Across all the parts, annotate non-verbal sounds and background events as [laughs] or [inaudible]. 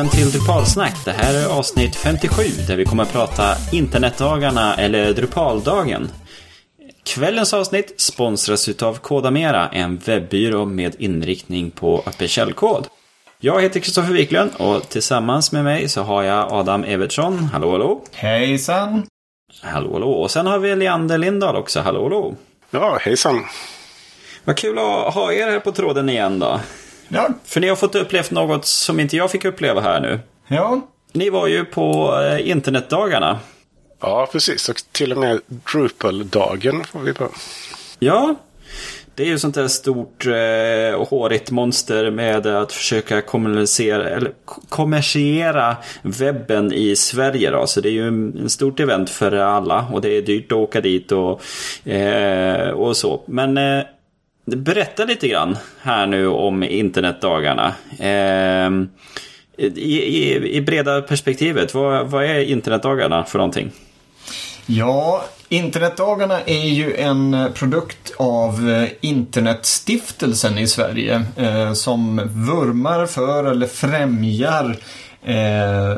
välkommen till Drupalsnack. Det här är avsnitt 57 där vi kommer att prata internetdagarna eller Drupaldagen. Kvällens avsnitt sponsras utav Kodamera, en webbyrå med inriktning på öppen källkod. Jag heter Kristoffer Wiklund och tillsammans med mig så har jag Adam Evertsson. Hallå hallå! Hejsan! Hallå hallå! Och sen har vi Leander Lindahl också. Hallå hallå! Ja, hejsan! Vad kul att ha er här på tråden igen då. Ja. För ni har fått uppleva något som inte jag fick uppleva här nu. Ja. Ni var ju på eh, internetdagarna. Ja, precis. Och till och med Drupal-dagen får vi på. Ja, det är ju sånt där stort eh, och hårigt monster med att försöka kommunicera, eller kommersiera webben i Sverige. Då. Så det är ju en stort event för alla och det är dyrt att åka dit och, eh, och så. Men eh, berätta lite grann här nu om internetdagarna. Eh, i, i, I breda perspektivet, vad, vad är internetdagarna för någonting? Ja, Internetdagarna är ju en produkt av eh, Internetstiftelsen i Sverige eh, som vurmar för eller främjar eh,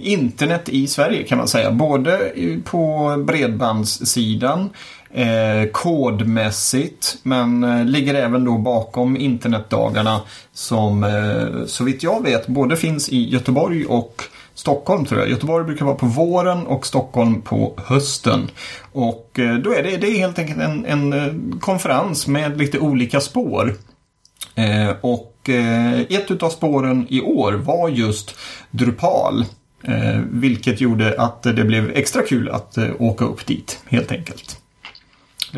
internet i Sverige kan man säga. Både på bredbandssidan, eh, kodmässigt men eh, ligger även då bakom internetdagarna som eh, så vitt jag vet både finns i Göteborg och Stockholm tror jag. Göteborg brukar vara på våren och Stockholm på hösten. Och eh, då är det, det är helt enkelt en, en eh, konferens med lite olika spår. Eh, och eh, ett av spåren i år var just Drupal. Eh, vilket gjorde att det blev extra kul att eh, åka upp dit helt enkelt.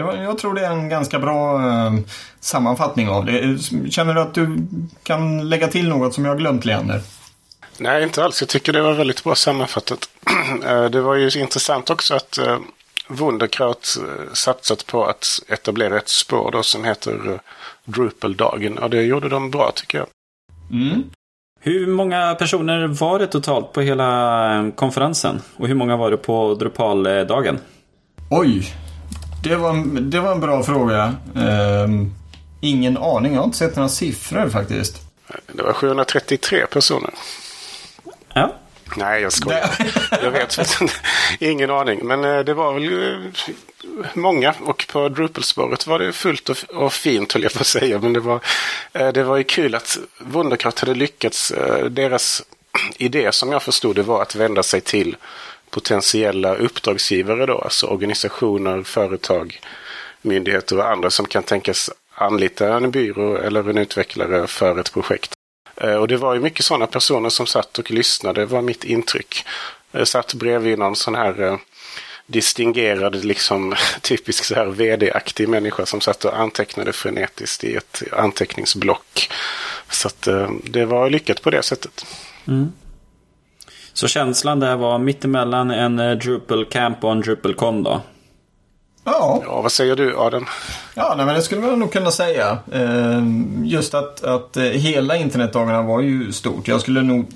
Var, jag tror det är en ganska bra sammanfattning av det. Känner du att du kan lägga till något som jag glömt Leander? Nej, inte alls. Jag tycker det var väldigt bra sammanfattat. [clears throat] Eh, det var ju intressant också att eh, Wunderkraut eh, satsat på att etablera ett spår då som heter Drupal-dagen. Och det gjorde de bra tycker jag. Mm. Hur många personer var det totalt på hela konferensen? Och hur många var det på Drupal-dagen? Oj, det var, en, det var en bra fråga. Um, ingen aning, jag har inte sett några siffror faktiskt. Det var 733 personer. Ja. Nej, jag skojar. jag vet ingen aning. Men eh, det var väl eh, många. Och på Drupal-spåret var det fullt och, fint, höll jag på att säga. Men det var, eh, det var ju kul att Wunderkraft hade lyckats. Deras idé, som jag förstod det, var att vända sig till potentiella uppdragsgivare då. Alltså organisationer, företag, myndigheter och andra som kan tänkas anlita en byrå eller en utvecklare för ett projekt. Eh, och det var ju mycket sådana personer som satt och lyssnade, var mitt intryck. Jag satt bredvid någon sån här eh, distingerad, liksom [laughs] typisk så här vd-aktig människa som satt och antecknade frenetiskt i ett anteckningsblock. Så att eh, det var lyckat på det sättet. Mm. Så känslan där var mittemellan en Drupal Camp och en Drupal Con då? Ja. ja. Vad säger du Adam? Ja, nej, men det skulle man nog kunna säga. Ehm, just att, att eh, hela internetdagarna var ju stort. Jag skulle nog,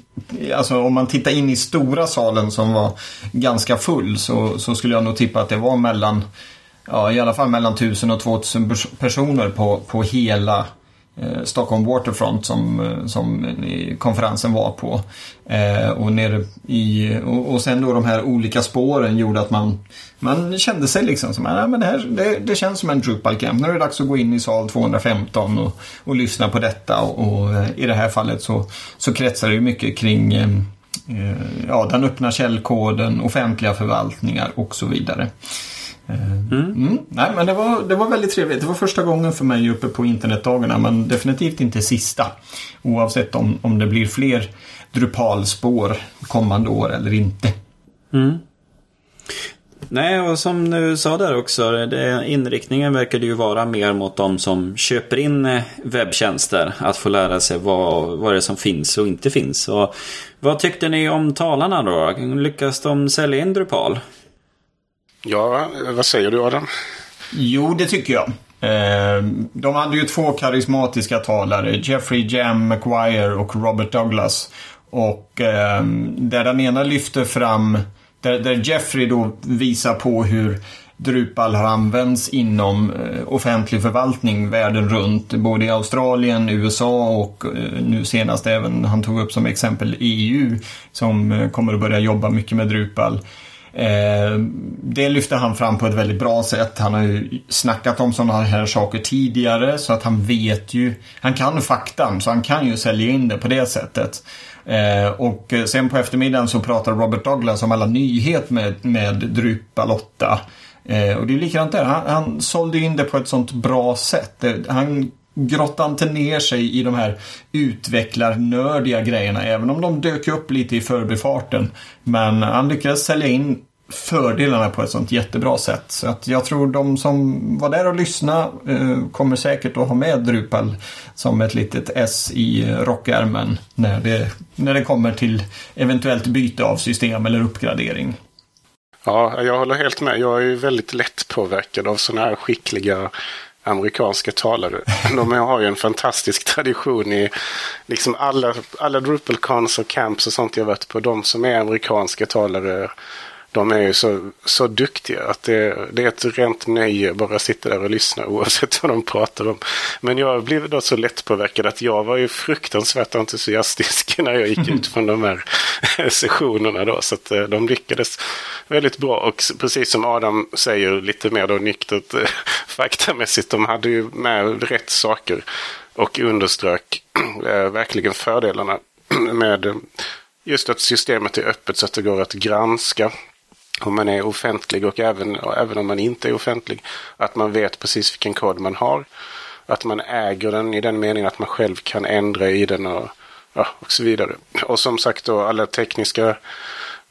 alltså om man tittar in i stora salen som var ganska full så, så skulle jag nog tippa att det var mellan, ja i alla fall mellan 1000 och 2000 personer på, på hela eh, Eh, Stockholm Waterfront som, eh, som konferensen var på. Eh, och, nere i, och, och, sen då de här olika spåren gjorde att man, man kände sig liksom som ah, att men det, här, det, det känns som en Drupal Camp. Nu är det dags att gå in i sal 215 och, och lyssna på detta. Och, och eh, i det här fallet så, så kretsar det ju mycket kring eh, eh, ja, den öppna källkoden, offentliga förvaltningar och så vidare. Mm. Mm. Nej, men det var, det var väldigt trevligt. Det var första gången för mig uppe på internetdagarna men definitivt inte sista. Oavsett om, om det blir fler Drupalspår kommande år eller inte. Mm. Nej, och som du sa där också, det, inriktningen verkar ju vara mer mot de som köper in eh, webbtjänster. Att få lära sig vad, vad det är som finns och inte finns. Och vad tyckte ni om talarna då? Lyckas de sälja in Drupal? Ja, vad säger du Adam? Jo, det tycker jag. Eh, de hade ju två karismatiska talare, Jeffrey Jam McGuire och Robert Douglas. Och eh, där den ena lyfter fram, där, där Jeffrey då visar på hur Drupal har använts inom eh, offentlig förvaltning världen runt. Både i Australien, USA och nu senast även, han tog upp som exempel EU som kommer att börja jobba mycket med Drupal. Eh, det lyfter han fram på ett väldigt bra sätt. Han har ju snackat om sådana här saker tidigare så att han vet ju, han kan faktan så han kan ju sälja in det på det sättet. Eh, och sen på eftermiddagen så pratar Robert Douglas om alla nyheter med, med Drupal 8. Eh, och det är likadant där. Han, han sålde in det på ett sånt bra sätt. Eh, han grottade inte ner sig i de här utvecklarnördiga grejerna. Även om de dök upp lite i förbifarten. Men han lyckades sälja in fördelarna på ett sånt jättebra sätt. Så att jag tror de som var där och lyssnade eh, kommer säkert att ha med Drupal som ett litet S i rockärmen när det, när det kommer till eventuellt byte av system eller uppgradering. Ja, jag håller helt med. Jag är väldigt lätt påverkad av sådana här skickliga amerikanska talare. De har ju en fantastisk tradition i liksom alla, alla Drupalcons och camps och sånt jag varit på. De som är amerikanska talare de är ju så, så duktiga att det, det är ett rent nöje bara sitta där och lyssna oavsett vad de pratar om. Men jag blev då så lättpåverkad att jag var ju fruktansvärt entusiastisk [laughs] när jag gick ut från de här [laughs] sessionerna då. Så att eh, de lyckades väldigt bra och precis som Adam säger lite mer då nyktert eh, [laughs] faktamässigt. De hade ju med rätt saker och underströk [clears throat] eh, verkligen fördelarna [clears throat] med just att systemet är öppet så att det går att granska om man är offentlig och även, och även om man inte är offentlig. Att man vet precis vilken kod man har. Att man äger den i den meningen att man själv kan ändra i den och, ja, och så vidare. Och som sagt då alla tekniska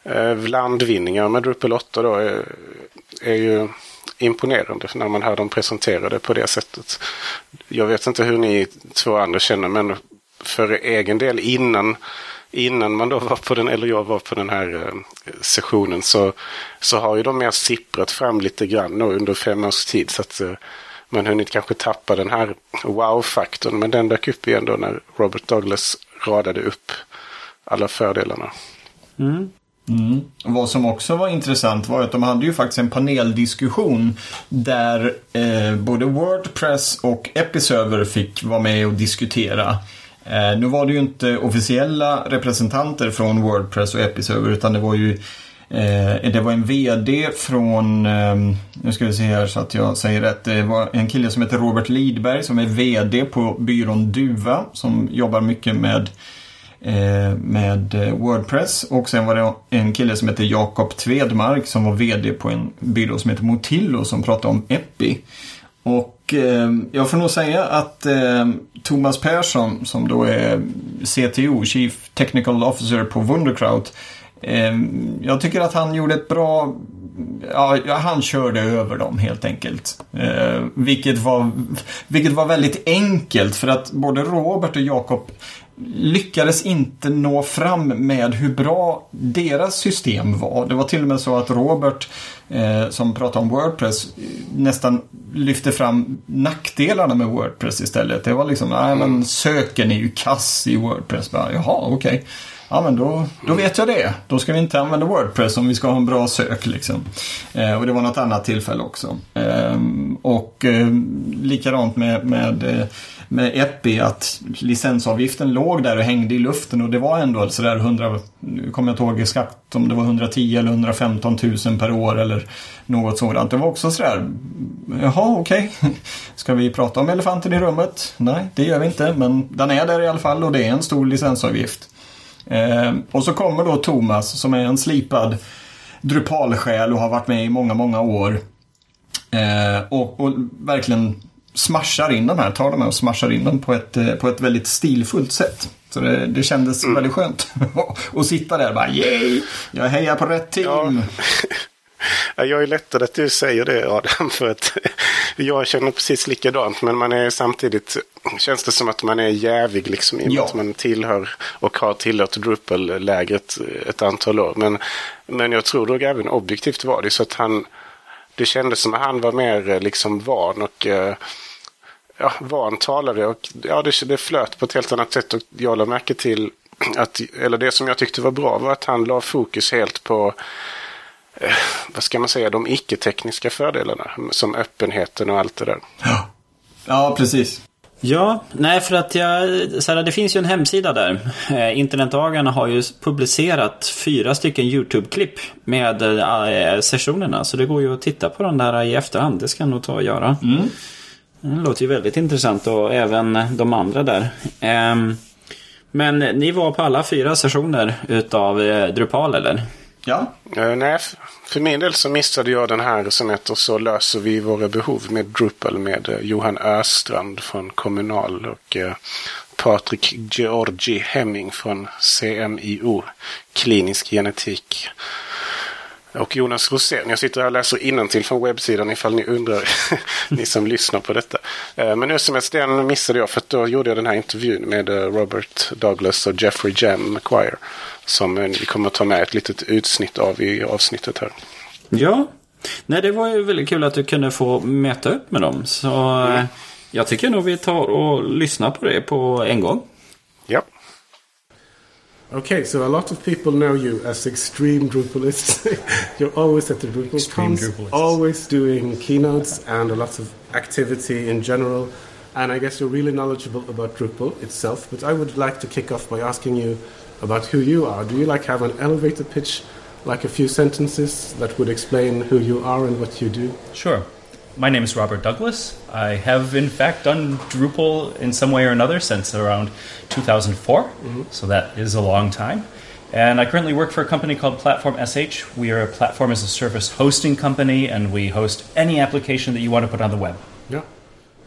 eh, landvinningar med Drupal 8 då är, är ju imponerande när man hör dem presentera det på det sättet. Jag vet inte hur ni två andra känner men för egen del innan innan man då var på den, eller jag var på den här eh, sessionen så, så har ju de mer sipprat fram lite grann under fem års tid. Så att eh, man hunnit kanske tappa den här wow-faktorn. Men den dök upp igen då när Robert Douglas radade upp alla fördelarna. Mm. Mm. Vad som också var intressant var att de hade ju faktiskt en paneldiskussion där eh, både Wordpress och Episerver fick vara med och diskutera. Eh, nu var det ju inte officiella representanter från Wordpress och Episerver utan det var ju eh, det var en VD från, eh, nu ska vi se här så att jag säger rätt, det var en kille som heter Robert Lidberg som är VD på byrån Duva som jobbar mycket med eh, med eh, Wordpress och sen var det en kille som heter Jakob Tvedmark som var VD på en byrå som heter Motillo som pratade om Epi. Och Ehm, jag får nog säga att eh, Thomas Persson som då är CTO, Chief Technical Officer på Wunderkraut. Eh, jag tycker att han gjorde ett bra Ja, han körde över dem helt enkelt. Eh, vilket, var, vilket var väldigt enkelt för att både Robert och Jakob lyckades inte nå fram med hur bra deras system var. Det var till och med så att Robert, eh, som pratade om Wordpress, nästan lyfte fram nackdelarna med Wordpress istället. Det var liksom, nej men söken är ju kass i Wordpress. Bara, Jaha, okej. Okay. Ja men då, då vet jag det. Då ska vi inte använda Wordpress om vi ska ha en bra sök. Liksom. Eh, och det var något annat tillfälle också. Eh, och eh, likadant med, med eh, med Epi att licensavgiften låg där och hängde i luften och det var ändå sådär 100, nu kommer jag inte ihåg exakt om det var 110 eller 115 000 per år eller något sådant. Det var också sådär, jaha okej, okay. [laughs] ska vi prata om elefanten i rummet? Nej, det gör vi inte, men den är där i alla fall och det är en stor licensavgift. Eh, och så kommer då Thomas som är en slipad Drupalsjäl och har varit med i många, många år. Eh, och, och, verkligen smashar in de här, tar de här och smashar in dem på ett, eh, på ett väldigt stilfullt sätt. Så det, det kändes mm. väldigt skönt [laughs] att sitta där och bara yay, jag hejar på rätt team. Ja. Jag är lättare att du säger det Adam, för att [laughs] jag känner precis likadant. Men man är samtidigt, känns det som att man är jävig liksom. I ja. att man tillhör och har tillhört Drupal-lägret ett antal år. Men, men jag tror nog även objektivt var det så att han, det kändes som att han var mer liksom van och uh, ja, van talare och ja, det, det flöt på ett helt annat sätt. Och jag lade märke till att, eller det som jag tyckte var bra var att han la fokus helt på eh, vad ska man säga, de icke-tekniska fördelarna. Som öppenheten och allt det där. Ja, precis. Ja, nej för att jag, så här, det finns ju en hemsida där. Eh, Internetdagarna har ju publicerat fyra stycken YouTube-klipp med eh, sessionerna. Så det går ju att titta på den där i efterhand. Det ska jag nog ta och göra. Mm. Det låter ju väldigt intressant och även de andra där. Eh, men ni var på alla fyra sessioner utav eh, Drupal eller? Ja. Eh, nej, för min del så missade jag den här som heter Så löser vi våra behov med Drupal med eh, Johan Östrand från Kommunal och Patrik Georgi Hemming från CMIO, klinisk genetik. Och Jonas Rosén. Jag sitter här och läser innantill från webbsidan ifall ni undrar, [laughs] ni som lyssnar på detta. Eh, Men helst, den missade jag för att då gjorde jag den här intervjun med eh, Robert Douglas och Jeffrey Jam McQuire. Som eh, vi kommer att ta med ett litet utsnitt av i avsnittet här. Ja. Nej, det var ju väldigt kul att du kunde få möta upp med dem. Så eh, jag tycker nog vi tar och lyssnar på det på en gång. Ja. Okay, so a lot of people know you as extreme Drupalists. [laughs] You're always at the Drupal Extreme Drupalists. always doing keynotes and a lot of activity in general. And I guess you're really knowledgeable about Drupal itself. But I would like to kick off by asking you about who you are. Do you like have an elevator pitch, like a few sentences that would explain who you are and what you do? Sure. My name is Robert Douglas. I have, in fact, done Drupal in some way or another since around 2004, mm-hmm. so that is a long time. And I currently work for a company called Platform SH. We are a platform as a service hosting company, and we host any application that you want to put on the web. Yeah.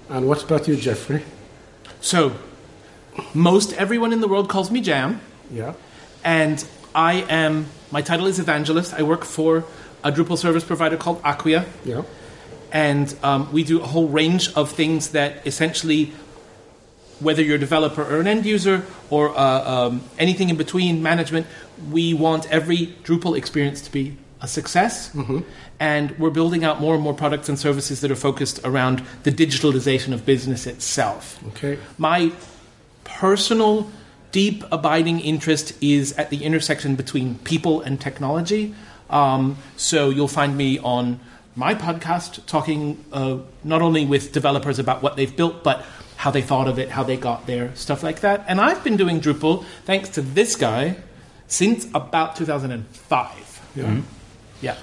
And what about you, Jeffrey? So, most everyone in the world calls me Jam, Yeah. and I am. My title is evangelist. I work for a Drupal service provider called Acquia, Yeah. And um, we do a whole range of things that essentially, whether you're a developer or an end user or uh, um, anything in between management, we want every Drupal experience to be a success. And we're building out more and more products and services that are focused around the digitalization of business itself. Okay. My personal, deep, abiding interest is at the intersection between people and technology. Um, so you'll find me on my podcast talking uh, not only with developers about what they've built, but how they thought of it, how they got there, stuff like that. And I've been doing Drupal thanks to this guy since about 2005. Yeah. Yeah.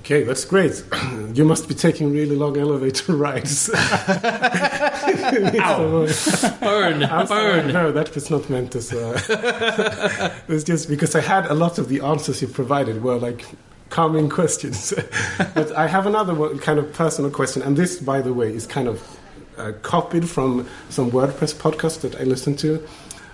Okay, that's great. [clears throat] you must be taking really long elevator [laughs] rides. Ow. burn, I'm sorry, burn. No, that was not meant as. Uh, [laughs] it was just because I had a lot of the answers you provided were like calming [laughs] questions. [laughs] but I have another one, kind of personal question, and this, by the way, is kind of uh, copied from some WordPress podcast that I listened to.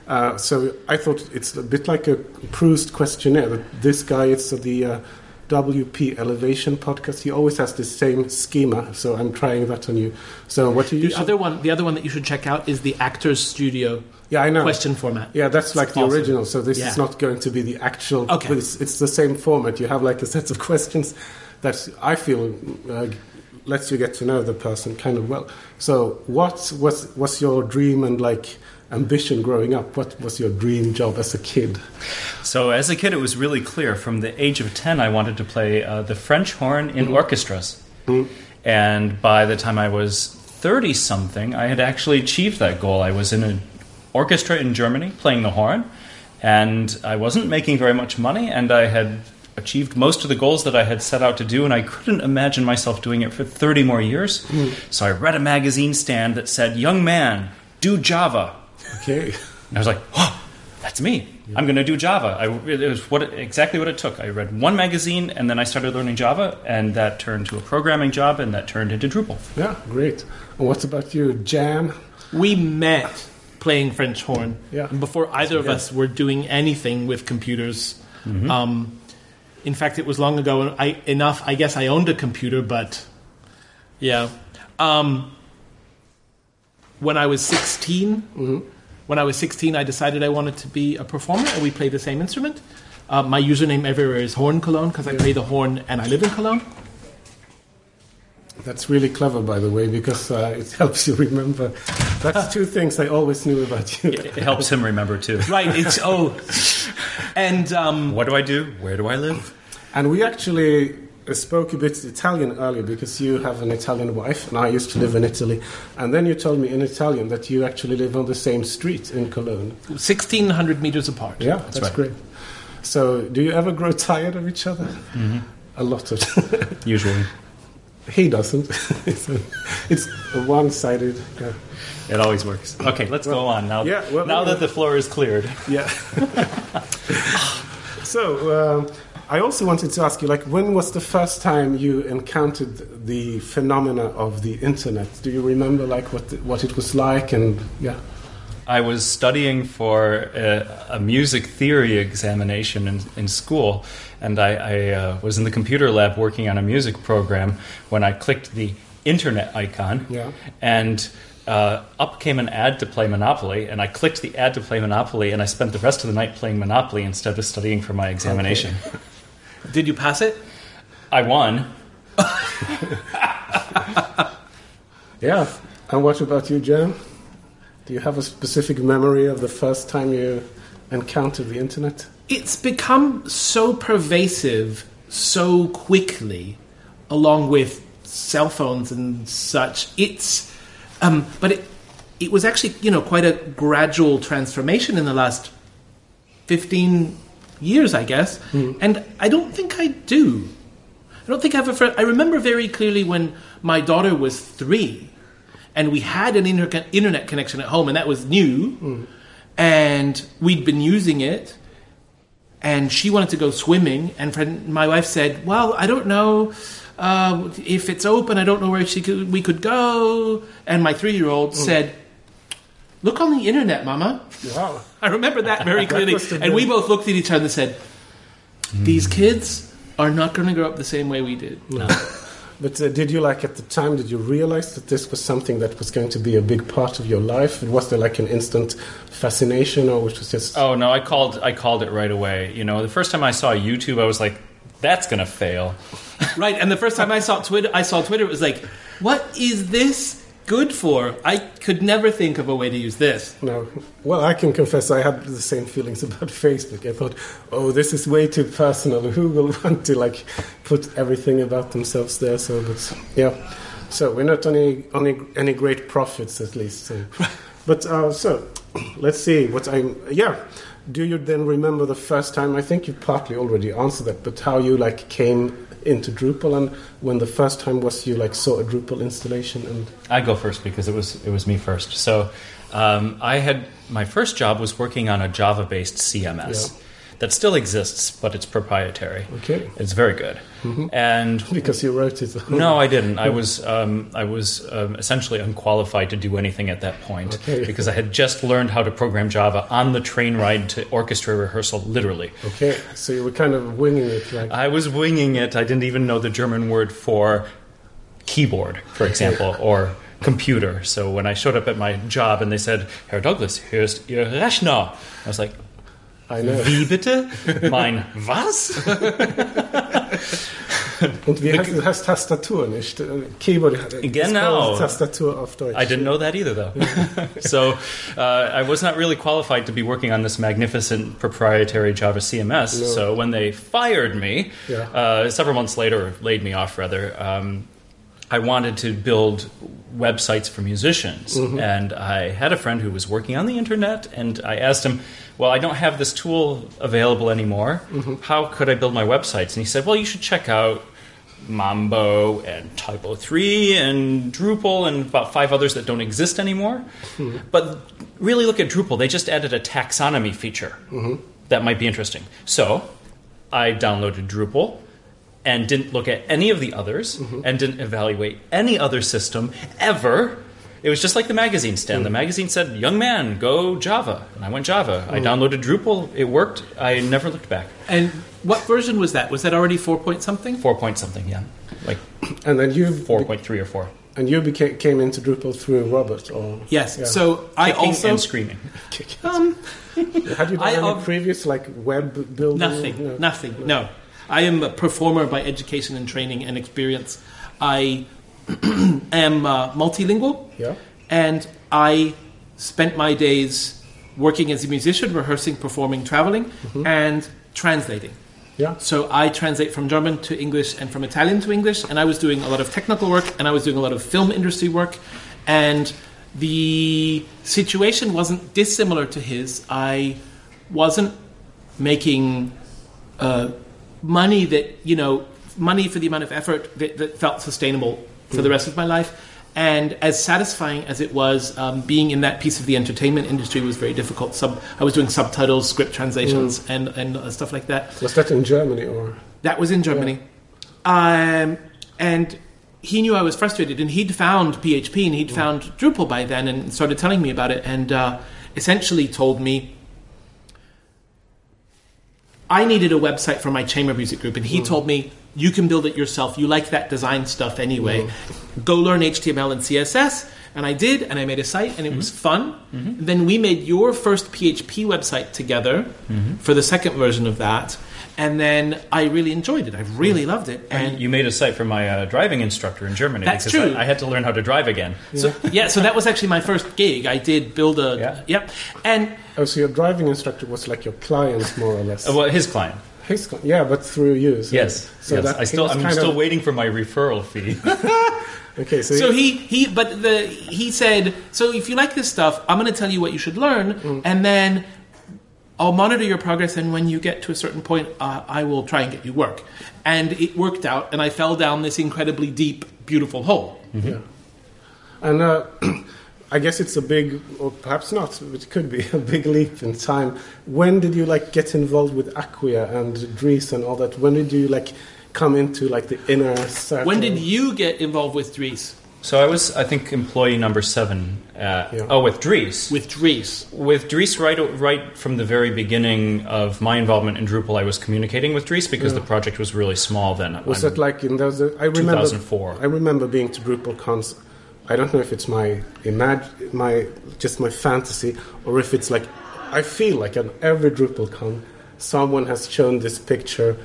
Uh, so I thought it's a bit like a Proust questionnaire. That this guy, it's the uh, WP Elevation podcast. He always has the same schema, so I'm trying that on you. So what do you The usually? other one, the other one that you should check out is the Actors Studio yeah, I know. question format. Yeah, that's like the awesome. original. So this Yeah. is not going to be the actual. Okay. but It's, it's the same format. You have like a set of [laughs] questions that I feel uh, lets you get to know the person kind of well. So what was was your dream and like ambition growing up? What was your dream job as a kid? So, as a kid, it was really clear. From the age of 10, I wanted to play uh, the French horn in orchestras. And by the time I was 30 something, I had actually achieved that goal. I was in an orchestra in Germany playing the horn, and I wasn't making very much money, and I had achieved most of the goals that I had set out to do, and I couldn't imagine myself doing it for 30 more years. Hmm. So, I read a magazine stand that said, Young man, do Java. Okay. And I was like, oh, that's me. I'm going to do Java. I, it was what exactly what it took. I read one magazine and then I started learning Java, and that turned to a programming job, and that turned into Drupal. Yeah, great. And what about you, Jam? We met playing French horn Yeah. and before either of us were doing anything with computers. Um, in fact, it was long ago. I, enough, I guess I owned a computer, but yeah. Um, when I was 16, when I was 16, I decided I wanted to be a performer, and we play the same instrument. Uh, my username everywhere is Horn Cologne because I play the horn and I live in Cologne. That's really clever, by the way, because uh, it helps you remember. That's two things I always knew about you. It helps him remember too. Right? It's oh, and um, What do I do? Where do I live? And we actually spoke a bit Italian earlier because you have an Italian wife, and I used to live in Italy. And then you told me in Italian that you actually live on the same street in Cologne. 1600 meters apart. Yeah, that's, right. great. So, do you ever grow tired of each other? A lot of. [laughs] [laughs] Usually. He doesn't. [laughs] it's, a, it's a one-sided. Yeah. It always works. Okay, let's go on now. yeah, well, now that the floor is cleared. Yeah. [laughs] so um, I also wanted to ask you, like, when was the first time you encountered the phenomena of the internet? Do you remember, like, what what it was like? And yeah, I was studying for a, a music theory examination in, in school, and I, I uh, was in the computer lab working on a music program when I clicked the internet icon, Yeah. and uh, up came an ad to play Monopoly, and I clicked the ad to play Monopoly, and I spent the rest of the night playing Monopoly instead of studying for my examination. Did you pass it? I won. [laughs] yeah. And what about you, Jam? Do you have a specific memory of the first time you encountered the internet? It's become so pervasive so quickly, along with cell phones and such. It's, um, but it, it was actually, you know, quite a gradual transformation in the last 15 years, I guess. And I don't think I do. I don't think I have a friend. I remember very clearly when my daughter was three, and we had an inter- internet connection at home, and that was new, and we'd been using it. And she wanted to go swimming, and friend, my wife said, "Well, I don't know uh, if it's open. I don't know where she could, we could go." And my three-year-old said, "Look on the internet, Mama." Wow. [laughs] I remember that very [laughs] clearly. must have and we both looked at each other and said, These kids are not going to grow up the same way we did. [laughs] But uh, did you like at the time? Did you realize that this was something that was going to be a big part of your life? Was there like an instant fascination, or which was just Oh no, I called I called it right away. You know, the first time I saw YouTube, I was like, "That's gonna fail." Right. And the first time I saw Twitter, I saw Twitter, it was like, What is this good for? I could never think of a way to use this. No. Well, I can confess I had the same feelings [laughs] about Facebook. I thought, oh, this is way too personal. Who will [laughs] want to like put everything about themselves there? So, but yeah. So we're not on any on any, any great profits at least. So. [laughs] But uh, so let's see what I'm. yeah. Do you then remember the first time? I think you partly already answered that, but how you like came into Drupal and when the first time was you like saw a Drupal installation and I go first because it was it was me first. So um, I had my first job was working on a Java-based CMS Yeah. That still exists, but it's proprietary. Okay. it's very good. And [laughs] because you wrote it. no, I didn't. I [laughs] was um, I was um, essentially unqualified to do anything at that point Okay. [laughs] because I had just learned how to program Java on the train ride to orchestra rehearsal, literally. Okay, so you were kind of winging it, like I was winging it. I didn't even know the German word for keyboard, for example, or computer. So when I showed up at my job and they said, Herr Douglas, here's Ihr Rechner, I was like, I know. wie bitte? Mein was? [laughs] Und wie heißt, Tastatur, nicht? Äh, Keyboard. äh, Genau. Tastatur auf Deutsch. I didn't know that either, though. [laughs] so uh, I was not really qualified to be working on this magnificent proprietary Java CMS. So when they fired me, Yeah. uh, several months later, or laid me off rather, um, I wanted to build websites for musicians. And I had a friend who was working on the internet, and I asked him, Well, I don't have this tool available anymore. Mm-hmm. How could I build my websites? And he said, Well, you should check out Mambo and Typo 3 and Drupal and about five others that don't exist anymore. Hmm. But really look at Drupal. They just added a taxonomy feature mm-hmm. that might be interesting. So I downloaded Drupal and didn't look at any of the others mm-hmm. and didn't evaluate any other system ever. It was just like the magazine stand. The magazine said, Young man, go Java. And I went Java. I downloaded Drupal. It worked. I never looked back. And what version was that? Was that already 4 point something? Four point something, yeah. Like [clears throat] And then you 4.3 or 4. and you became, came into Drupal through Robert, or Yes. Yeah. So I Kicking also. and screaming. [laughs] Um, [laughs] had you done I, any um, previous like web building? Nothing. No. Nothing. No. I am a performer by education and training and experience. I [clears throat] am uh, multilingual. Yeah. And I spent my days working as a musician, rehearsing, performing, traveling, and translating. Yeah. So I translate from German to English and from Italian to English, and I was doing a lot of technical work and I was doing a lot of film industry work, and the situation wasn't dissimilar to his. I wasn't making uh, money that you know money for the amount of effort that, that felt sustainable for the rest of my life. And as satisfying as it was, um, being in that piece of the entertainment industry was very difficult. Sub, I was doing subtitles, script translations, and, and uh, stuff like that. Was that in Germany or? That was in Germany. Um, and he knew I was frustrated, and he'd found PHP and he'd found Drupal by then and started telling me about it, and uh, essentially told me I needed a website for my chamber music group, and he told me, You can build it yourself. You like that design stuff anyway. Mm-hmm. Go learn HTML and CSS. And I did, and I made a site, and it was mm-hmm. fun. Mm-hmm. Then we made your first PHP website together for the second version of that. And then I really enjoyed it. I really loved it. And you made a site for my uh, driving instructor in Germany That's because true. I, I had to learn how to drive again. so, [laughs] yeah, so that was actually my first gig. I did build a. Yeah. Yep. And Oh, so your driving instructor was like your client, more or less. Uh, well, his client. Cli- yeah, but through you. So, Yes. So yes. I still, I'm still of- waiting for my referral fee. [laughs] [laughs] Okay, so, So he he but the he said so if you like this stuff I'm going to tell you what you should learn and then I'll monitor your progress and when you get to a certain point uh, I will try and get you work and it worked out and I fell down this incredibly deep beautiful hole Yeah. And uh, [clears throat] I guess it's a big, or perhaps not, it could be [laughs] a big leap in time. When did you like get involved with Acquia and Dries and all that? When did you like come into like the inner circle? when did you get involved with Dries so I was, I think, employee number seven. At, Yeah. Oh, with Dries. with Dries With Dries, right, right from the very beginning of my involvement in Drupal, I was communicating with Dries because the project was really small then. Was I'm- that like in those? I remember. 2004. I remember being to Drupal cons. I don't know if it's my imag- my just my fantasy, or if it's like I feel like at every Drupal con, someone has shown this picture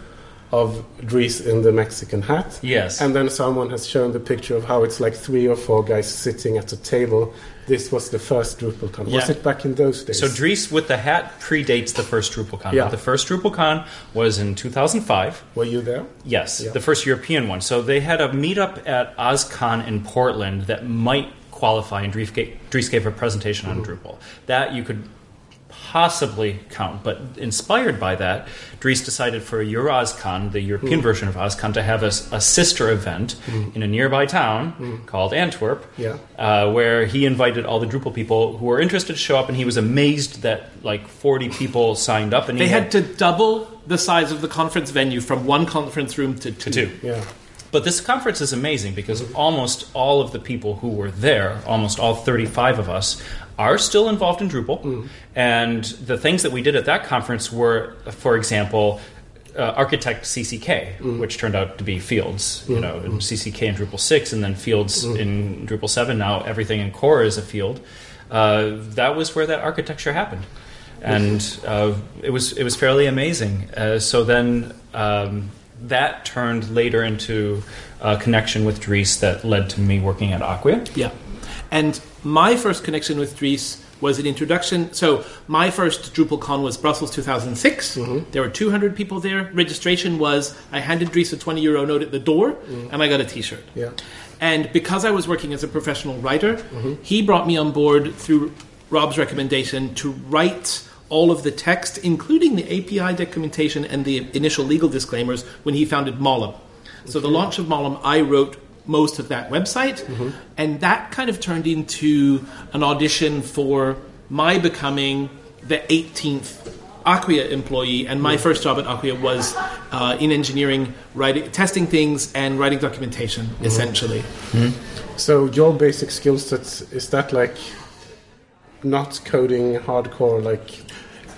of Dries in the Mexican hat. Yes. And then someone has shown the picture of how it's like three or four guys sitting at a table. This was the first DrupalCon. Was it back in those days? So Dries with the hat predates the first DrupalCon. Yeah. The first DrupalCon was in 2005. Were you there? Yes, Yeah. the first European one. So they had a meetup at OSCON in Portland that might qualify, and Dries gave, Dries gave a presentation on mm-hmm. Drupal. That you could possibly count, but inspired by that, Dries decided for EuroOSCON, the European hmm. version of OSCON, to have a sister event hmm. in a nearby town hmm. called Antwerp, Yeah. uh, where he invited all the Drupal people who were interested to show up, and he was amazed that like 40 people signed up, and he they had to double the size of the conference venue from one conference room to two, to two. Yeah. But this conference is amazing because mm-hmm. almost all of the people who were there, almost all 35 of us, are still involved in Drupal. And the things that we did at that conference were, for example, uh, Architect CCK, which turned out to be Fields, you know, and CCK in Drupal 6, and then Fields in Drupal 7. Now everything in Core is a field. Uh, that was where that architecture happened. And uh, it was it was fairly amazing. Uh, so then um, that turned later into a connection with Dries that led to me working at Acquia. Yeah. And my first connection with Dries was an introduction. So my first DrupalCon was Brussels 2006. Mm-hmm. There were 200 people there. Registration was I handed Dries a 20 euro note at the door, mm-hmm. and I got a T-shirt. Yeah. And because I was working as a professional writer, mm-hmm. he brought me on board through Rob's recommendation to write all of the text, including the API documentation and the initial legal disclaimers, when he founded Mollom. So the launch of Mollom, I wrote most of that website, mm-hmm. and that kind of turned into an audition for my becoming the 18th Acquia employee, and my mm-hmm. first job at Acquia was uh, in engineering, writing, testing things, and writing documentation, mm-hmm. essentially. So your basic skill sets is that like not coding hardcore like?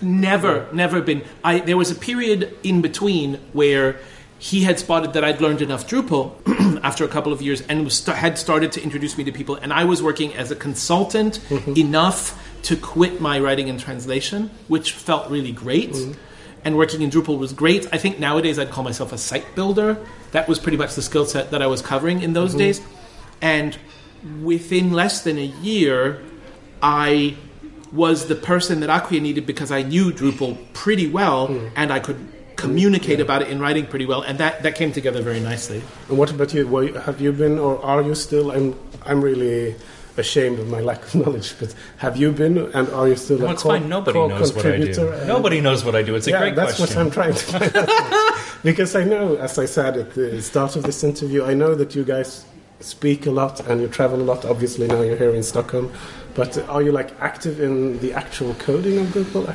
Never, never been. I there was a period in between where he had spotted that I'd learned enough Drupal [clears throat] after a couple of years, and was st- had started to introduce me to people. And I was working as a consultant mm-hmm. enough to quit my writing and translation, which felt really great. Mm-hmm. And working in Drupal was great. I think nowadays I'd call myself a site builder. That was pretty much the skill set that I was covering in those mm-hmm. days. And within less than a year, I was the person that Acquia needed because I knew Drupal pretty well and I could communicate about it in writing pretty well, and that, that came together very nicely. And what about you? Were, have you been, or are you still? I'm I'm really ashamed of my [laughs] lack of knowledge, but have you been, and are you still No, a it's core, fine. Nobody core knows what I do. Nobody knows what I do. It's a yeah, great that's question. what I'm trying to find out. [laughs] because I know, as I said at the start of this interview, I know that you guys speak a lot and you travel a lot. Obviously, now you're here in Stockholm. But are you like active in the actual coding of Google?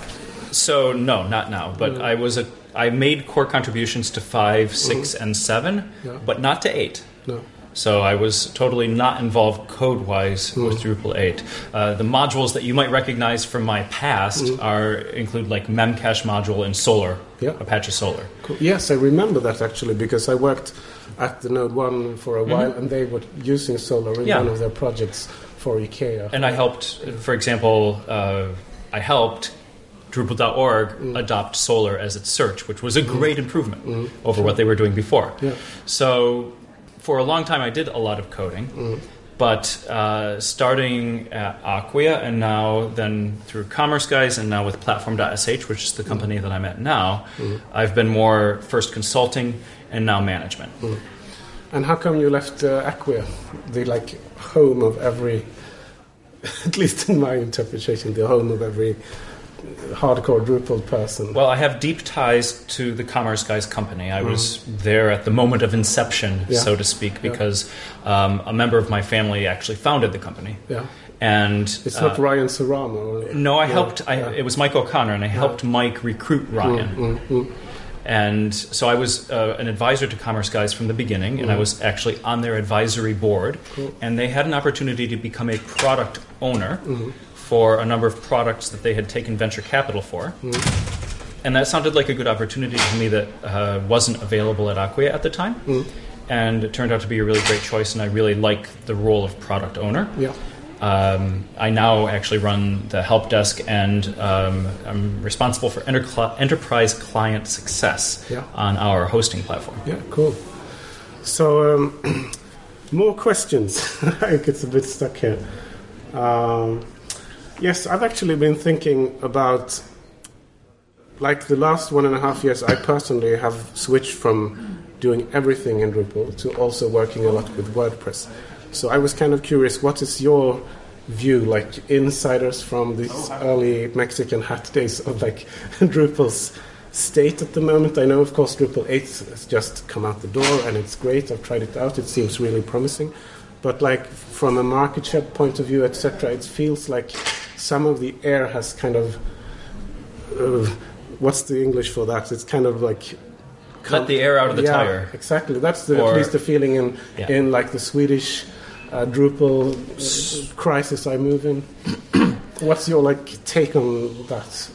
So no, not now. But mm. I was a I made core contributions to 5 6 and seven, Yeah. but not to eight. No. So I was totally not involved code-wise with Drupal 8. Uh, the modules that you might recognize from my past are include like Memcache module and Solr, Yeah. Apache Solr. Cool. Yes, I remember that actually because I worked at the Node One for a while, and they were using Solr in Mm-hmm. Yeah. one of their projects for IKEA. And I helped, for example, uh, I helped Drupal.org Mm. adopt Solr as its search, which was a great improvement over what they were doing before. Yeah. So for a long time, I did a lot of coding. But uh, starting at Acquia and now then through Commerce Guys and now with Platform.sh, which is the company that I'm at now, I've been more first consulting and now management. And how come you left uh, Acquia, the like home of every, [laughs] at least in my interpretation, the home of every hardcore Drupal person? Well, I have deep ties to the Commerce Guys company. I was there at the moment of inception, Yeah. so to speak, because um, a member of my family actually founded the company. yeah, And it's uh, not Ryan Serrano. No, I Yeah, helped. I, yeah. It was Mike O'Connor, and I helped Mike recruit Ryan. Mm, mm. And so I was uh, an advisor to Commerce Guys from the beginning, and I was actually on their advisory board. And they had an opportunity to become a product owner for a number of products that they had taken venture capital for. And that sounded like a good opportunity to me that uh, wasn't available at Acquia at the time. And it turned out to be a really great choice, and I really like the role of product owner. Yeah. Um, I now actually run the help desk, and um, I'm responsible for enter- enterprise client success Yeah. on our hosting platform. Yeah, cool. So, um, [clears throat] more questions. [laughs] I get a bit stuck here. Um, yes, I've actually been thinking about, like the last one and a half years, I personally have switched from doing everything in Drupal to also working a lot with WordPress. So I was kind of curious, what is your view, like insiders from these oh, early Mexican hat days of like [laughs] Drupal's state at the moment? I know, of course, Drupal 8 has just come out the door and it's great. I've tried it out. It seems really promising. But like from a market share point of view, etc., it feels like some of the air has kind of uh, what's the English for that? It's kind of like Let the air out of the yeah, tire. Exactly. That's the, Or- at least the feeling in Yeah. in like the Swedish uh, Drupal uh, crisis I move in. [coughs] What's your like take on that?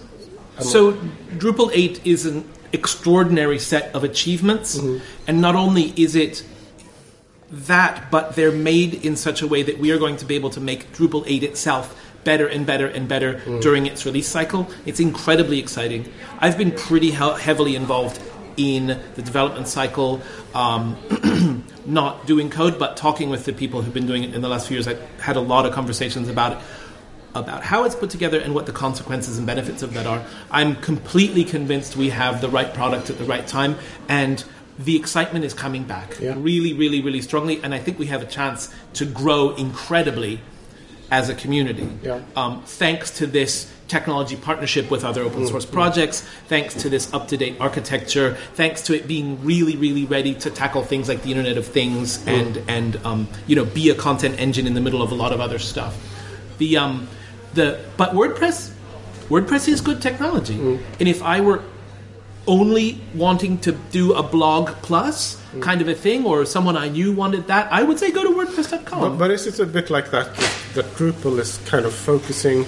So, Drupal 8 is an extraordinary set of achievements, and not only is it that, but they're made in such a way that we are going to be able to make Drupal 8 itself better and better and better during its release cycle. It's incredibly exciting. I've been pretty he- heavily involved in the development cycle, um, [clears throat] not doing code, but talking with the people who've been doing it in the last few years. I've had a lot of conversations about it about how it's put together and what the consequences and benefits of that are. I'm completely convinced we have the right product at the right time, and the excitement is coming back Yeah. really, really, really strongly. And I think we have a chance to grow incredibly as a community. Yeah. Um, thanks to this technology partnership with other open source projects, thanks to this up to date architecture, thanks to it being really, really ready to tackle things like the Internet of Things and and um, you know be a content engine in the middle of a lot of other stuff. The um, the but WordPress, WordPress is good technology, and if I were only wanting to do a blog plus kind of a thing, or someone I knew wanted that, I would say go to WordPress.com. But, but is it a bit like that, that Drupal is kind of focusing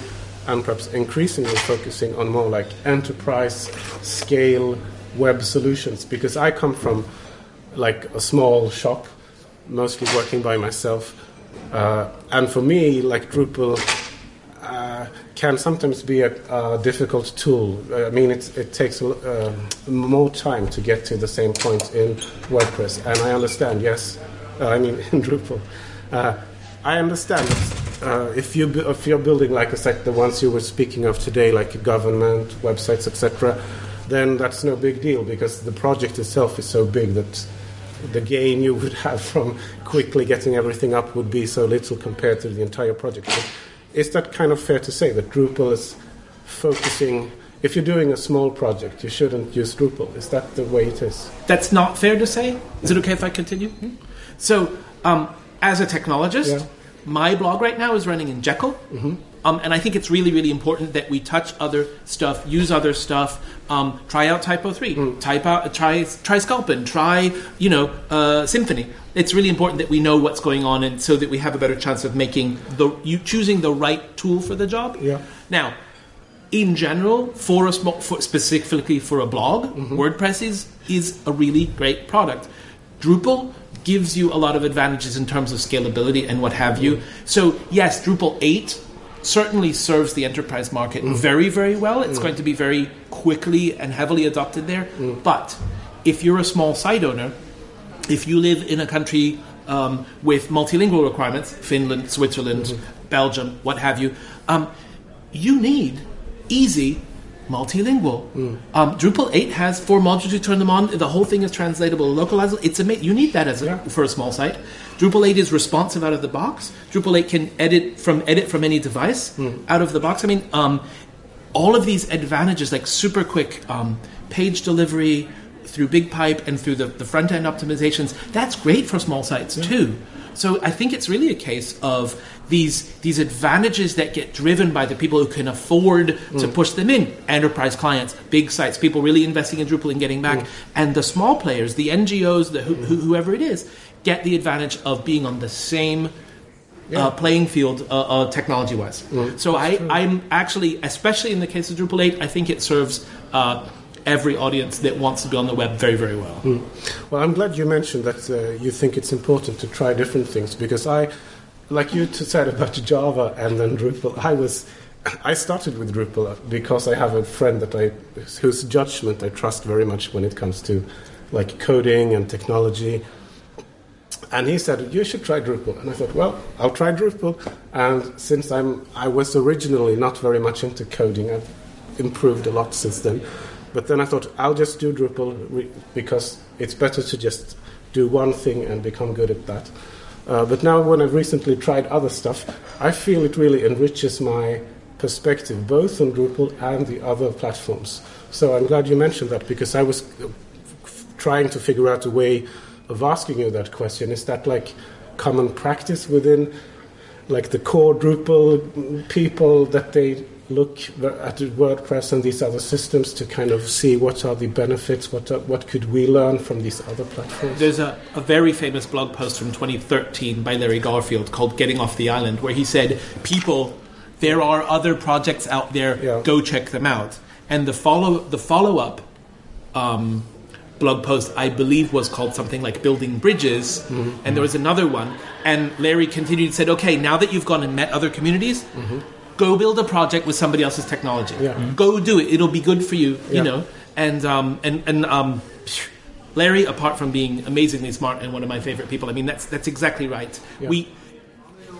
and perhaps increasingly focusing on more like enterprise scale web solutions? Because I come from like a small shop, mostly working by myself, uh, and for me, like Drupal. Uh, can sometimes be a, difficult tool. Uh, I mean, it, it takes uh, more time to get to the same point in WordPress, and I understand. Yes, uh, I mean [laughs] in Drupal. Uh, I understand if you, if you're building like a site, the ones you were speaking of today, like government websites, etc., then that's no big deal because the project itself is so big that the gain you would [laughs] have from quickly getting everything up would be so little compared to the entire project. So is that kind of fair to say that Drupal is focusing? If you're doing a small project, you shouldn't use Drupal. Is that the way it is? That's not fair to say. Is it okay if I continue? So, um, as a technologist, Yeah. my blog right now is running in Jekyll. Um, and I think it's really, really important that we touch other stuff, use other stuff, um, try out Typo 3, type out, try, try Sculpin, try, you know, uh, Symfony. It's really important that we know what's going on and so that we have a better chance of making the, you choosing the right tool for the job. Yeah. Now, in general, for a small, for, specifically for a blog, WordPress is is a really great product. Drupal gives you a lot of advantages in terms of scalability and what have you. So yes, Drupal eight certainly serves the enterprise market very very well. It's going to be very quickly and heavily adopted there. But if you're a small site owner, if you live in a country um, with multilingual requirements, Finland, Switzerland, Belgium, what have you, um, you need easy multilingual. Um, Drupal 8 has four modules. You turn them on. The whole thing is translatable, localizable. It's amazing. You need that as a, Yeah. for a small site. Drupal 8 is responsive out of the box. Drupal 8 can edit from edit from any device out of the box. I mean, um, all of these advantages, like super quick um, page delivery through BigPipe and through the, the front end optimizations, that's great for small sites too. So I think it's really a case of these these advantages that get driven by the people who can afford to push them in. Enterprise clients, big sites, people really investing in Drupal and getting back, and the small players, the NGOs, the who, who, whoever it is, get the advantage of being on the same uh, playing field uh, uh, technology wise. so I, I'm actually, especially in the case of Drupal 8, I think it serves uh, every audience that wants to be on the web very, very well. Well, I'm glad you mentioned that uh, you think it's important to try different things because I, like you said about [laughs] Java and then Drupal, I was, [laughs] I started with Drupal because I have a friend that I, whose judgment I trust very much when it comes to, like coding and technology. And he said, "You should try Drupal." And I thought, "Well, I'll try Drupal." And since I'm, I was originally not very much into coding. I've improved a lot since then. But then I thought, I'll just do Drupal because it's better to just do one thing and become good at that. Uh, but now, when I've recently tried other stuff, I feel it really enriches my perspective, both on Drupal and the other platforms. So I'm glad you mentioned that because I was uh, trying to figure out a way of asking you that question. Is that like common practice within like the core Drupal people that they look at WordPress and these other systems to kind of see what are the benefits, what are, what could we learn from these other platforms? There's a, a very famous blog post from 2013 by Larry Garfield called Getting Off the Island, where he said, People, there are other projects out there, Yeah. go check them out. And the follow the follow up um, blog post, I believe, was called something like Building Bridges, Mm-hmm. and there was another one. And Larry continued and said, Okay, now that you've gone and met other communities, go build a project with somebody else's technology. Mm-hmm. Yeah. Mhm. Go do it. It'll be good for you, Yeah. you know. And um, and and um, Larry, apart from being amazingly smart and one of my favorite people, I mean that's that's exactly right. Yeah. We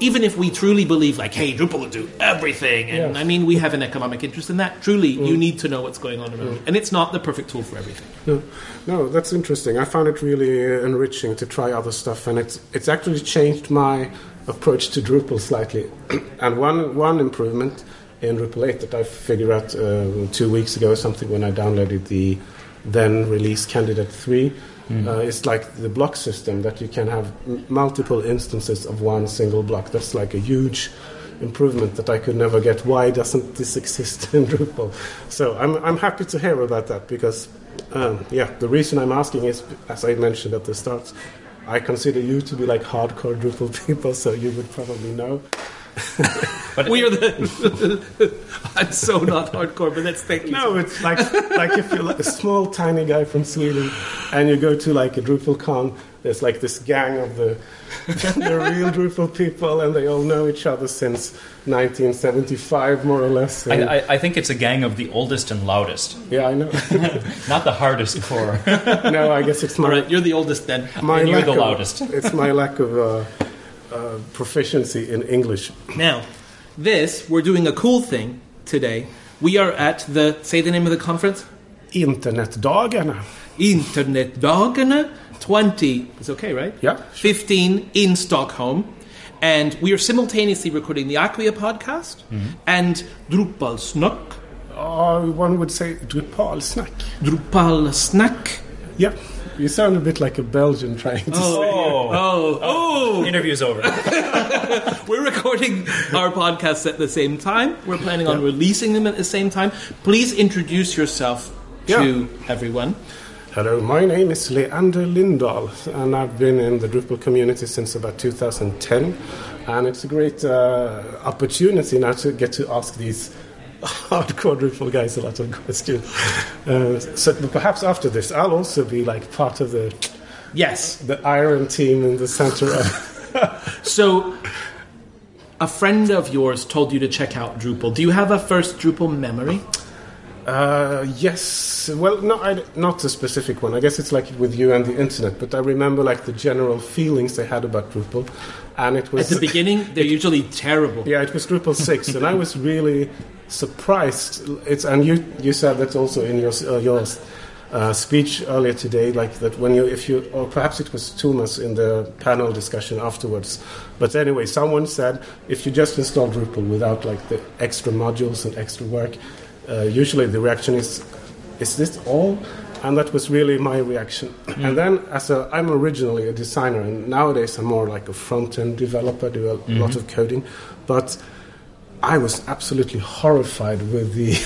even if we truly believe like, hey, Drupal will do everything, and Yes. Mm. I mean we have an economic interest in that. Truly, you need to know what's going on around, you. and it's not the perfect tool for everything. No, no, that's interesting. I found it really uh, enriching to try other stuff, and it's it's actually changed my approach to Drupal slightly. [clears throat] and one one improvement in Drupal 8 that I figured out uh, two weeks ago or something when I downloaded the then released Candidate 3 uh, is like the block system that you can have m- multiple instances of one single block. That's like a huge improvement that I could never get. Why doesn't this exist [laughs] in Drupal? So I'm, I'm happy to hear about that because, um, yeah, the reason I'm asking is, as I mentioned at the start, I consider you to be like hardcore Drupal [laughs] people, so you would probably know. But We are the. [laughs] I'm so not hardcore, but that's thank you. No, it's like like if you're like a small tiny guy from Sweden and you go to like a Drupal con, there's like this gang of the [laughs] the real Drupal people and they all know each other since 1975 more or less. I, I, I think it's a gang of the oldest and loudest, yeah, I know. [laughs] not the hardest core. no, I guess it's All my right, you're the oldest then. my and you're lack the of- loudest. it's my lack of uh, uh, proficiency in English. Now, this we're doing a cool thing today. We are at the say the name of the conference. Internetdagarna. Internetdagarna 20, it's okay, right? Yeah, 15 in Stockholm. And we are simultaneously recording the Acquia podcast and Drupal Snack. Uh, one would say Drupal Drupalsnack. Drupal Snack. Yeah, you sound a bit like a Belgian trying to say. Oh, oh, oh. Interview's over. [laughs] [laughs] We're recording our podcasts at the same time. We're planning on releasing them at the same time. Please introduce yourself to everyone. Hello, my name is Leander Lindahl, and I've been in the Drupal community since about 2010. And it's a great uh, opportunity now to get to ask these [laughs] hardcore Drupal guys a lot of questions. Uh, so perhaps after this, I'll also be like part of the Yes. the Iron team in the center of. [laughs] So, a friend of yours told you to check out Drupal. Do you have a first Drupal memory? Uh, yes. Well, no, I, not a specific one. I guess it's like with you and the internet. But I remember like the general feelings they had about Drupal, and it was At the beginning, [laughs] they're usually terrible. Yeah, it was Drupal six, and I was really surprised. It's and you you said that also in your uh, your uh, speech earlier today, like that when you if you or perhaps it was Thomas in the panel discussion afterwards. But anyway, someone said if you just install Drupal without like the extra modules and extra work, uh, usually the reaction is, is this all? And that was really my reaction. And then, as a, I'm originally a designer, and nowadays I'm more like a front end developer, do a lot of coding. But I was absolutely horrified with the,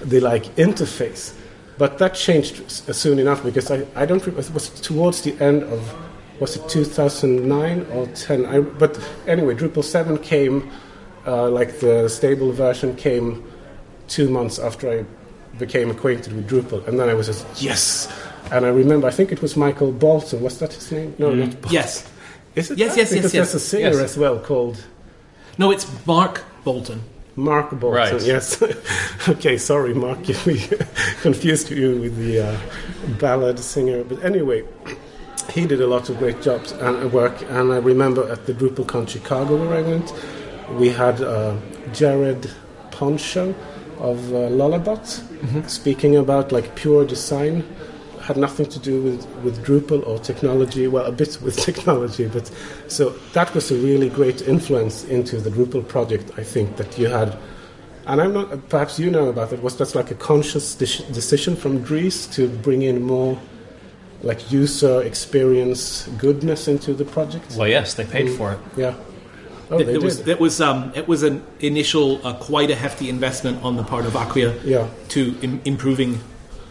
[laughs] the like interface. But that changed soon enough because I, I don't remember, it was towards the end of, was it 2009 or 10? I, but anyway, Drupal 7 came, uh, like the stable version came two months after I became acquainted with Drupal. And then I was just, yes! And I remember, I think it was Michael Bolton, was that his name? No, not Bolton. Yes. Is it Yes, that? yes, yes, Because yes. there's a singer Yes. as well called No, it's Mark Bolton. Mark Bolton. Right. Yes. [laughs] okay, sorry, Mark, [laughs] if we confused you with the uh, ballad singer. But anyway, he did a lot of great jobs and uh, work. And I remember at the DrupalCon Chicago where I went, we had uh, Jared Ponchot of uh, Lullabot speaking about like pure design. Had nothing to do with, with Drupal or technology. Well, a bit with [laughs] technology, but so that was a really great influence into the Drupal project. I think that you had, and I'm not. Perhaps you know about it. Was that like a conscious de- decision from Dries to bring in more, like user experience goodness into the project? Well, yes, they paid for it. Yeah. Oh, it, they it was did. it was um, it was an initial uh, quite a hefty investment on the part of Acquia Yeah. to Im- improving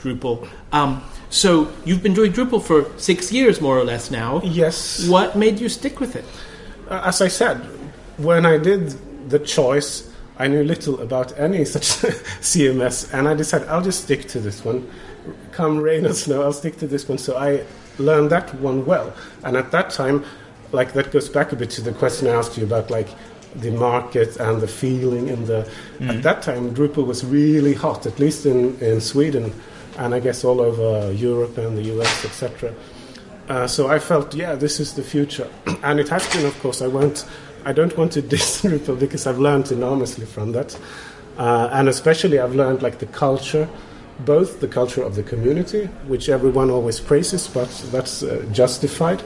Drupal. Um, so you've been doing Drupal for six years, more or less now. Yes. What made you stick with it? Uh, as I said, when I did the choice, I knew little about any [laughs] such CMS, and I decided I'll just stick to this one. Come rain or snow, I'll stick to this one. So I learned that one well, and at that time, like that goes back a bit to the question I asked you about, like the market and the feeling. And the at that time, Drupal was really hot, at least in in Sweden, and I guess all over Europe and the US, etc. Uh, so I felt, yeah, this is the future, [clears throat] and it has been. Of course, I won't. I don't want to [laughs] diss Drupal because I've learned enormously from that, uh, and especially I've learned like the culture, both the culture of the community, which everyone always praises, but that's uh, justified,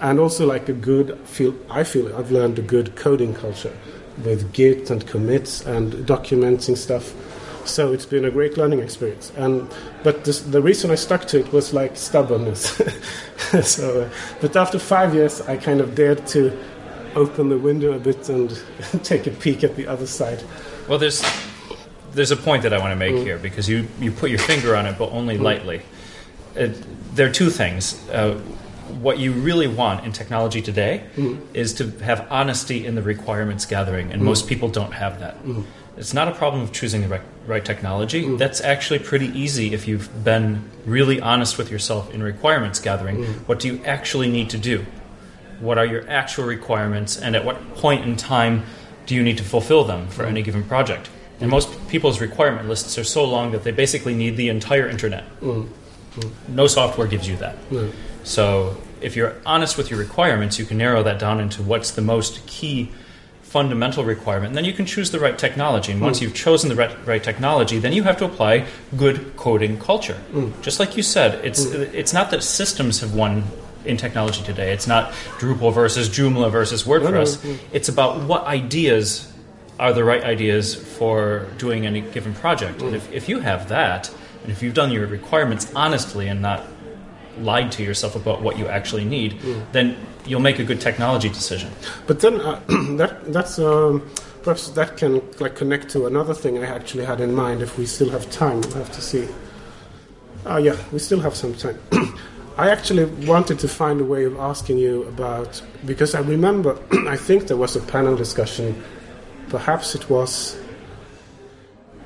and also like a good feel. I feel I've learned a good coding culture with Git and commits and documenting stuff. So it's been a great learning experience. And but this, the reason I stuck to it was like stubbornness. [laughs] so, uh, but after five years, I kind of dared to open the window a bit and [laughs] take a peek at the other side. Well, there's there's a point that I want to make here because you you put your finger on it, but only lightly. It, there are two things. Uh, what you really want in technology today mm-hmm. is to have honesty in the requirements gathering, and mm-hmm. most people don't have that. Mm-hmm. It's not a problem of choosing the right, right technology. That's actually pretty easy if you've been really honest with yourself in requirements gathering. What do you actually need to do? What are your actual requirements, and at what point in time do you need to fulfill them for any given project? And most people's requirement lists are so long that they basically need the entire internet. No software gives you that. So if you're honest with your requirements, you can narrow that down into what's the most key fundamental requirement. And then you can choose the right technology. And once hmm. you've chosen the right, right technology, then you have to apply good coding culture. Hmm. Just like you said, it's hmm. it's not that systems have won in technology today. It's not Drupal versus Joomla versus WordPress. It's about what ideas are the right ideas for doing any given project. And if, if you have that, and if you've done your requirements honestly and not lied to yourself about what you actually need, then you'll make a good technology decision. But then uh, [clears throat] that that's um, perhaps that can like connect to another thing I actually had in mind. If we still have time, we'll have to see. Oh yeah, we still have some time. [clears throat] I actually wanted to find a way of asking you about because I remember [clears throat] I think there was a panel discussion. Perhaps it was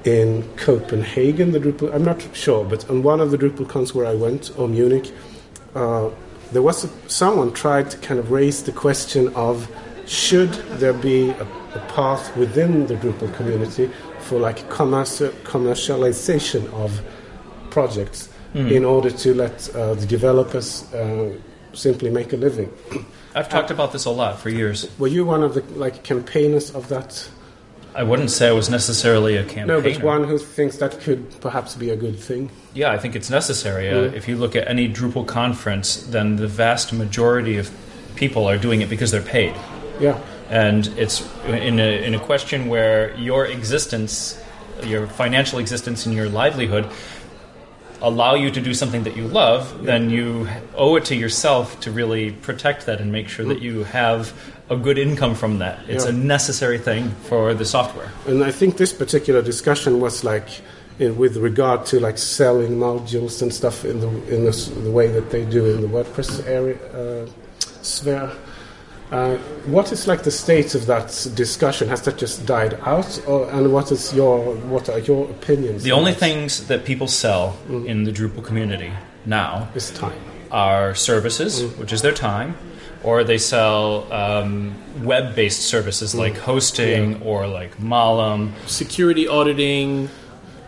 in Copenhagen, the Drupal. I'm not sure, but on one of the Drupal cons where I went, or Munich, uh, there was a, someone tried to kind of raise the question of should there be a, a path within the Drupal community for like commerci- commercialization of projects in order to let uh, the developers uh, simply make a living. I've talked about this a lot for years. Were you one of the like campaigners of that? I wouldn't say I was necessarily a campaigner. No, but one who thinks that could perhaps be a good thing. Yeah, I think it's necessary. Uh, if you look at any Drupal conference, then the vast majority of people are doing it because they're paid. Yeah. And it's in a, in a question where your existence, your financial existence, and your livelihood allow you to do something that you love, then you owe it to yourself to really protect that and make sure that you have a good income from that. It's Yeah. a necessary thing for the software. And I think this particular discussion was like in, with regard to like selling modules and stuff in the in the, the way that they do in the WordPress area uh, sphere. Uh, what is like the state of that discussion? Has that just died out, or, and what is your what are your opinions? The on only that things that people sell in the Drupal community now this time? are services, which is their time, or they sell um, web-based services like hosting or like Mollom. Security auditing.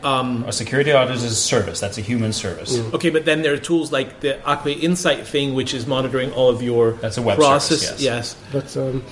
A security audit is a service. That's a human service. Okay, but then there are tools like the Acquia Insight thing, which is monitoring all of your That's a web process. service, yes. But um,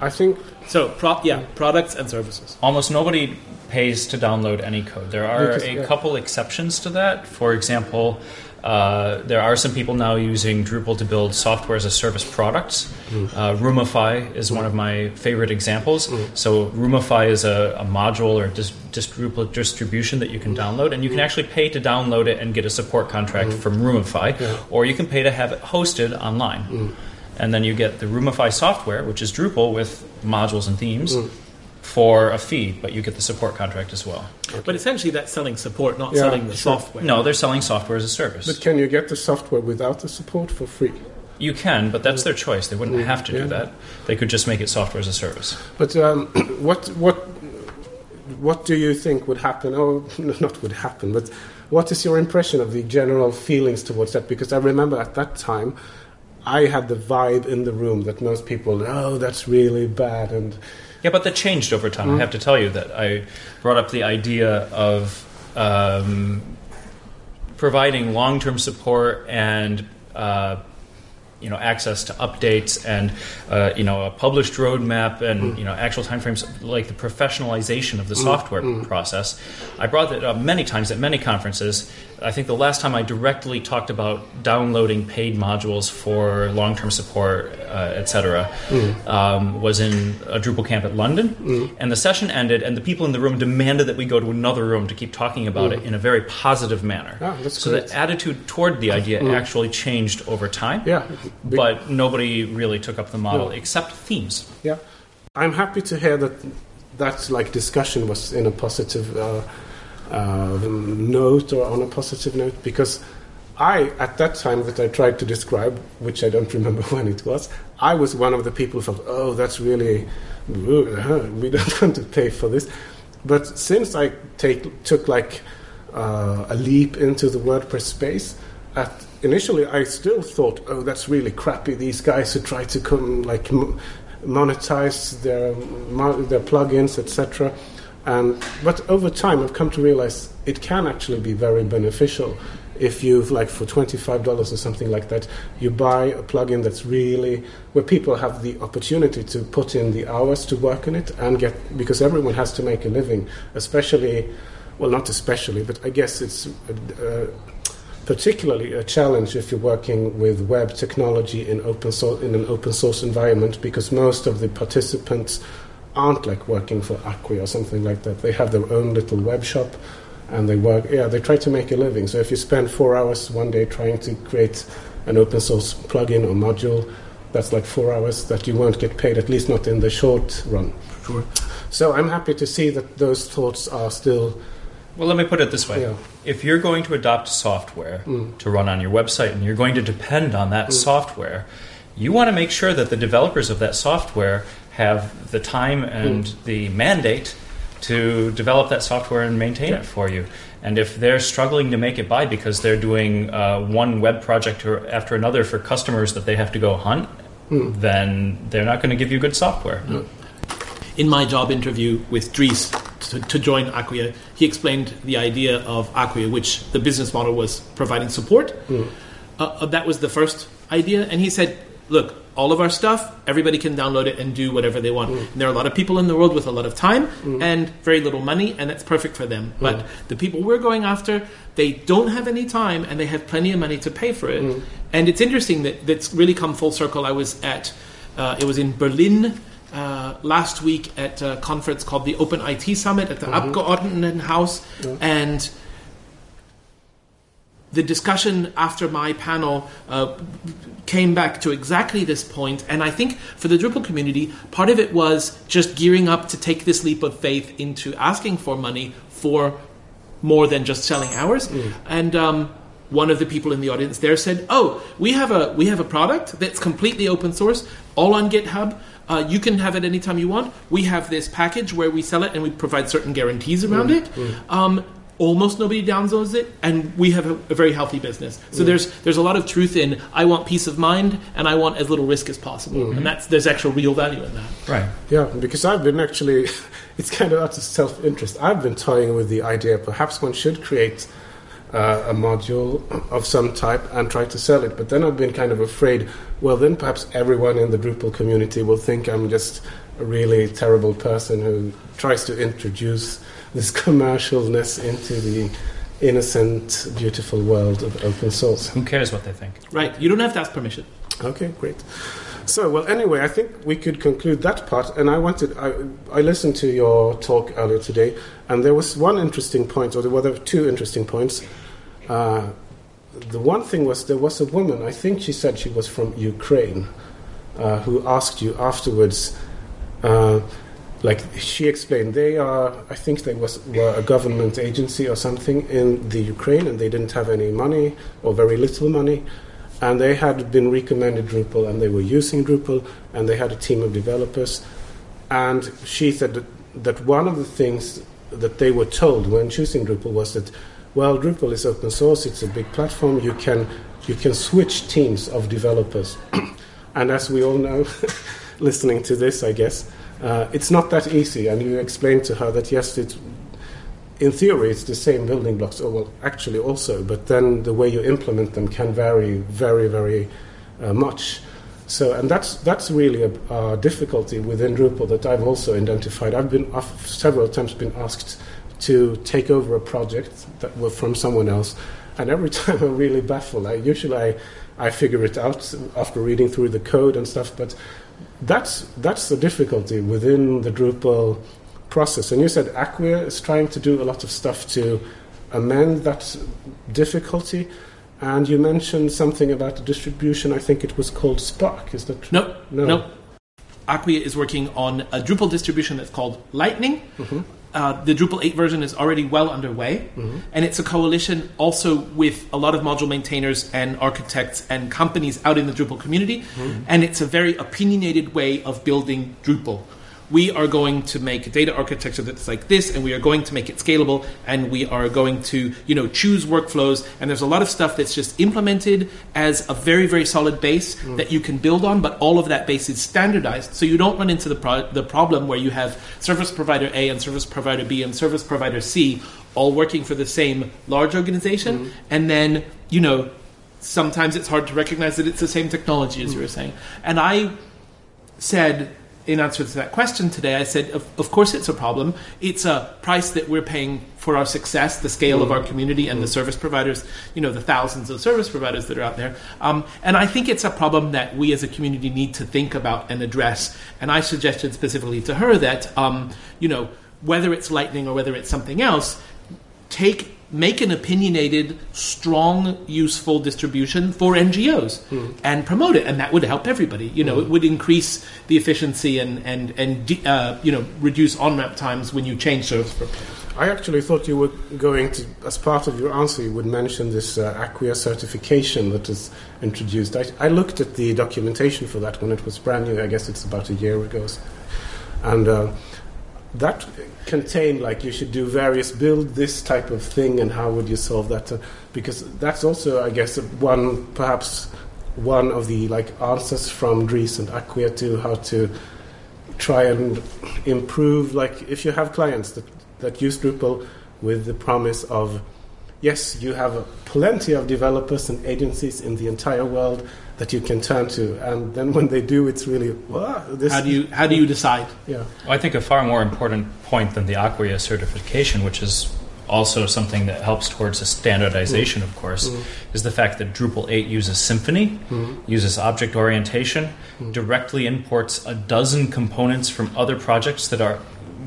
I think So, pro- yeah, products and services. Almost nobody pays to download any code. There are Because- a yeah. couple exceptions to that. For example, uh, there are some people now using Drupal to build software as a service products. Mm. Uh, Roomify is one of my favorite examples. Mm. So Roomify is a, a module or dis- dis- Drupal distribution that you can download, and you can mm. actually pay to download it and get a support contract from Roomify, or you can pay to have it hosted online. And then you get the Roomify software, which is Drupal with modules and themes. For a fee, but you get the support contract as well. But essentially, that's selling support, not Yeah, selling the sure. software. No, they're selling software as a service. but can you get the software without the support for free? You can, but that's their choice. They wouldn't have to Yeah. do that. They could just make it software as a service. But um, [clears throat] what what what do you think would happen? Oh, [laughs] not would happen, but what is your impression of the general feelings towards that? Because I remember at that time, I had the vibe in the room that most people, oh, that's really bad, and Yeah, but that changed over time. I have to tell you that I brought up the idea of um, providing long-term support and uh, you know access to updates and uh, you know a published roadmap and you know actual timeframes like the professionalization of the software process. I brought that up many times at many conferences. I think the last time I directly talked about downloading paid modules for long-term support, uh, etc., um, was in a Drupal camp at London, and the session ended, and the people in the room demanded that we go to another room to keep talking about it in a very positive manner. Ah, that's so great. the attitude toward the idea actually changed over time. yeah, big- But nobody really took up the model No. except themes. yeah. I'm happy to hear that that like discussion was in a positive uh, uh, note or on a positive note because I, at that time that I tried to describe, which I don't [laughs] remember when it was, I was one of the people who thought, oh, that's really, we [laughs] don't want to pay for this. But since I take, took like uh, a leap into the WordPress space, at, initially I still thought, oh, that's really crappy. These guys who try to come like monetize their their plugins, etc. And but over time, I've come to realize it can actually be very beneficial if you've like for $25 or something like that you buy a plugin that's really where people have the opportunity to put in the hours to work on it and get because everyone has to make a living especially well not especially but i guess it's uh, particularly a challenge if you're working with web technology in open source in an open source environment because most of the participants aren't like working for Acquia or something like that they have their own little web shop and they work. Yeah, they try to make a living. So if you spend four hours one day trying to create an open source plugin or module, that's like four hours that you won't get paid, at least not in the short run. Sure. So I'm happy to see that those thoughts are still. Well, let me put it this way. Yeah. If you're going to adopt software mm. to run on your website and you're going to depend on that mm. software, you want to make sure that the developers of that software have the time and the mandate to develop that software and maintain it for you. And if they're struggling to make it by because they're doing uh, one web project or after another for customers that they have to go hunt, then they're not going to give you good software. in my job interview with Dries to, to join Acquia, he explained the idea of Acquia, which the business model was providing support. Uh, Uh, that was the first idea, and he said, "Look, all of our stuff, everybody can download it and do whatever they want. Mm. And there are a lot of people in the world with a lot of time mm. and very little money, and that's perfect for them. But mm. the people we're going after, they don't have any time, and they have plenty of money to pay for it. And it's interesting that that's really come full circle. I was at, uh, it was in Berlin uh, last week at a conference called the Open IT Summit at the mm-hmm. Abgeordnetenhaus, and the discussion after my panel uh, came back to exactly this point, and I think for the Drupal community, part of it was just gearing up to take this leap of faith into asking for money for more than just selling hours. And um, one of the people in the audience there said, "Oh, we have a we have a product that's completely open source, all on GitHub. Uh, you can have it anytime you want. We have this package where we sell it and we provide certain guarantees around it. Um, almost nobody downloads it, and we have a, a very healthy business. So there's there's a lot of truth in I want peace of mind and I want as little risk as possible, and that's there's actual real value in that. Right. Yeah, because I've been actually, [laughs] it's kind of out of self interest. I've been toying with the idea perhaps one should create uh, a module of some type and try to sell it. But then I've been kind of afraid, well, then perhaps everyone in the Drupal community will think I'm just a really terrible person who tries to introduce this commercialness into the innocent, beautiful world of open source. Who cares what they think? Right? You don't have to ask permission. Okay, great. So, well, anyway, I think we could conclude that part. And I wanted, I, I listened to your talk earlier today, and there was one interesting point, or there were two interesting points. Uh, the one thing was there was a woman, I think she said she was from Ukraine, uh, who asked you afterwards. Uh, like she explained, they are, I think they was, were a government agency or something in the Ukraine, and they didn't have any money or very little money and they had been recommended Drupal and they were using Drupal and they had a team of developers. And she said that, that one of the things that they were told when choosing Drupal was that, well, Drupal is open source, it's a big platform, you can, you can switch teams of developers. [coughs] and as we all know, [laughs] listening to this, I guess, uh, it's not that easy. And you explained to her that yes, it's in theory, it's the same building blocks, or well, actually also, but then the way you implement them can vary very, very uh, much. So, and that's that's really a, a difficulty within Drupal that I've also identified. I've been I've several times been asked to take over a project that was from someone else, and every [laughs] time I'm really baffled. I, usually, I I figure it out after reading through the code and stuff, but that's that's the difficulty within the Drupal process. And you said Acquia is trying to do a lot of stuff to amend that difficulty. And you mentioned something about the distribution. I think it was called Spark. Is that true? No, No. no. Acquia is working on a Drupal distribution that's called Lightning. Mm-hmm. Uh, the Drupal 8 version is already well underway, and it's a coalition also with a lot of module maintainers and architects and companies out in the Drupal community. And it's a very opinionated way of building Drupal, we are going to make a data architecture that's like this, and we are going to make it scalable, and we are going to, you know, choose workflows. And there's a lot of stuff that's just implemented as a very, very solid base mm. that you can build on, but all of that base is standardized, so you don't run into the pro- the problem where you have service provider A and service provider B and service provider C all working for the same large organization, mm. and then you know sometimes it's hard to recognize that it's the same technology as you were mm. saying. And I said, in answer to that question today, I said, of, of course it's a problem. It's a price that we're paying for our success, the scale of our community, and the service providers, you know, the thousands of service providers that are out there. Um, and I think it's a problem that we as a community need to think about and address. And I suggested specifically to her that, um, you know, whether it's Lightning or whether it's something else, take make an opinionated, strong, useful distribution for NGOs and promote it, and that would help everybody. You know, it would increase the efficiency and and and de- uh, you know reduce on ramp times when you change service providers. I actually thought you were going to, as part of your answer, you would mention this uh, Acquia certification that is introduced. I, I looked at the documentation for that when it was brand new. I guess it's about a year ago. And uh, that contained, like, you should do various build this type of thing, and how would you solve that? Uh, because that's also, I guess, one, perhaps one of the, like, answers from Dries and Acquia to how to try and improve like if you have clients that, that use Drupal with the promise of yes you have plenty of developers and agencies in the entire world that you can turn to. And then when they do it's really wow, this How do you how do you decide? yeah. Well, I think a far more important point than the Acquia certification, which is also something that helps towards a standardization, mm. of course, mm. is the fact that Drupal 8 uses Symfony, mm. uses object orientation, directly imports a dozen components from other projects that are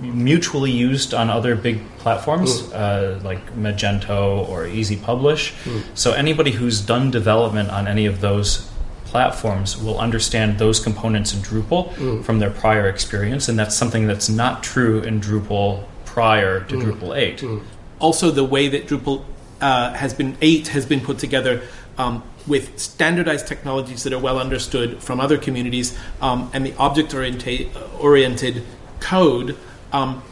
mutually used on other big platforms uh, like Magento or eZ Publish. So anybody who's done development on any of those platforms will understand those components in Drupal from their prior experience, and that's something that's not true in Drupal prior to Drupal 8. also the way that Drupal uh, has been eight has been put together um, with standardized technologies that are well understood from other communities um, and the object orienta- oriented code. Um,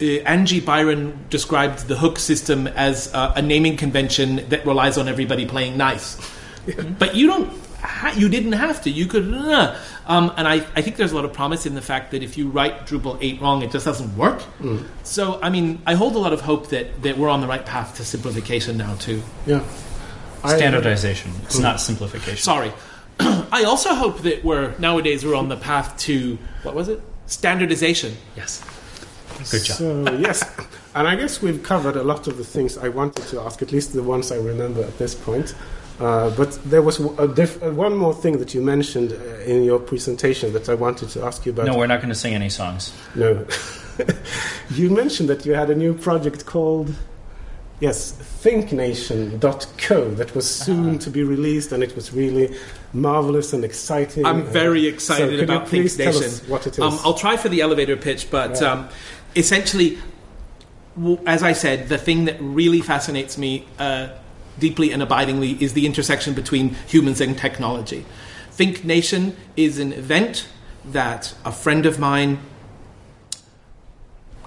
uh, Angie Byron described the hook system as uh, a naming convention that relies on everybody playing nice. but you don't. Ha- you didn't have to. You could. Uh, um, and I, I think there's a lot of promise in the fact that if you write Drupal 8 wrong, it just doesn't work. So, I mean, I hold a lot of hope that, that we're on the right path to simplification now, too. yeah I- Standardization. It's not simplification. Sorry. [clears throat] I also hope that we're nowadays we're on the path to what was it? Standardization. Yes. Good job. So yes, and I guess we've covered a lot of the things I wanted to ask, at least the ones I remember at this point. Uh, but there was a diff- uh, one more thing that you mentioned uh, in your presentation that I wanted to ask you about. No, we're not going to sing any songs. No. [laughs] you mentioned that you had a new project called, yes, ThinkNation.co that was soon to be released, and it was really marvelous and exciting. I'm very excited so could about you please Think tell us what it is? Um, I'll try for the elevator pitch, but Yeah. um, essentially, as I said, the thing that really fascinates me uh, deeply and abidingly is the intersection between humans and technology. Think Nation is an event that a friend of mine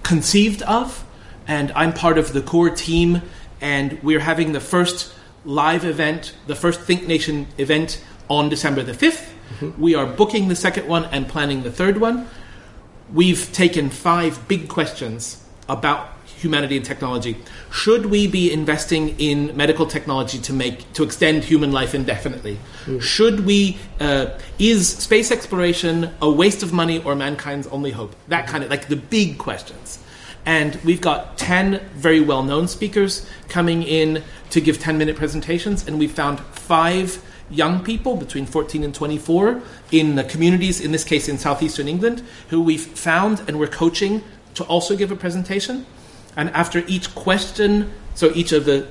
conceived of, and I'm part of the core team, and we're having the first live event, the first Think Nation event on December the 5th. Mm-hmm. We are booking the second one and planning the third one. We've taken five big questions about humanity and technology. Should we be investing in medical technology to make to extend human life indefinitely? Should we? Uh, is space exploration a waste of money or mankind's only hope? That kind of like the big questions. And we've got 10 very well known speakers coming in to give 10 minute presentations, and we've found five young people between 14 and 24 in the communities, in this case in southeastern England, who we've found and we're coaching to also give a presentation. And after each question, so each of the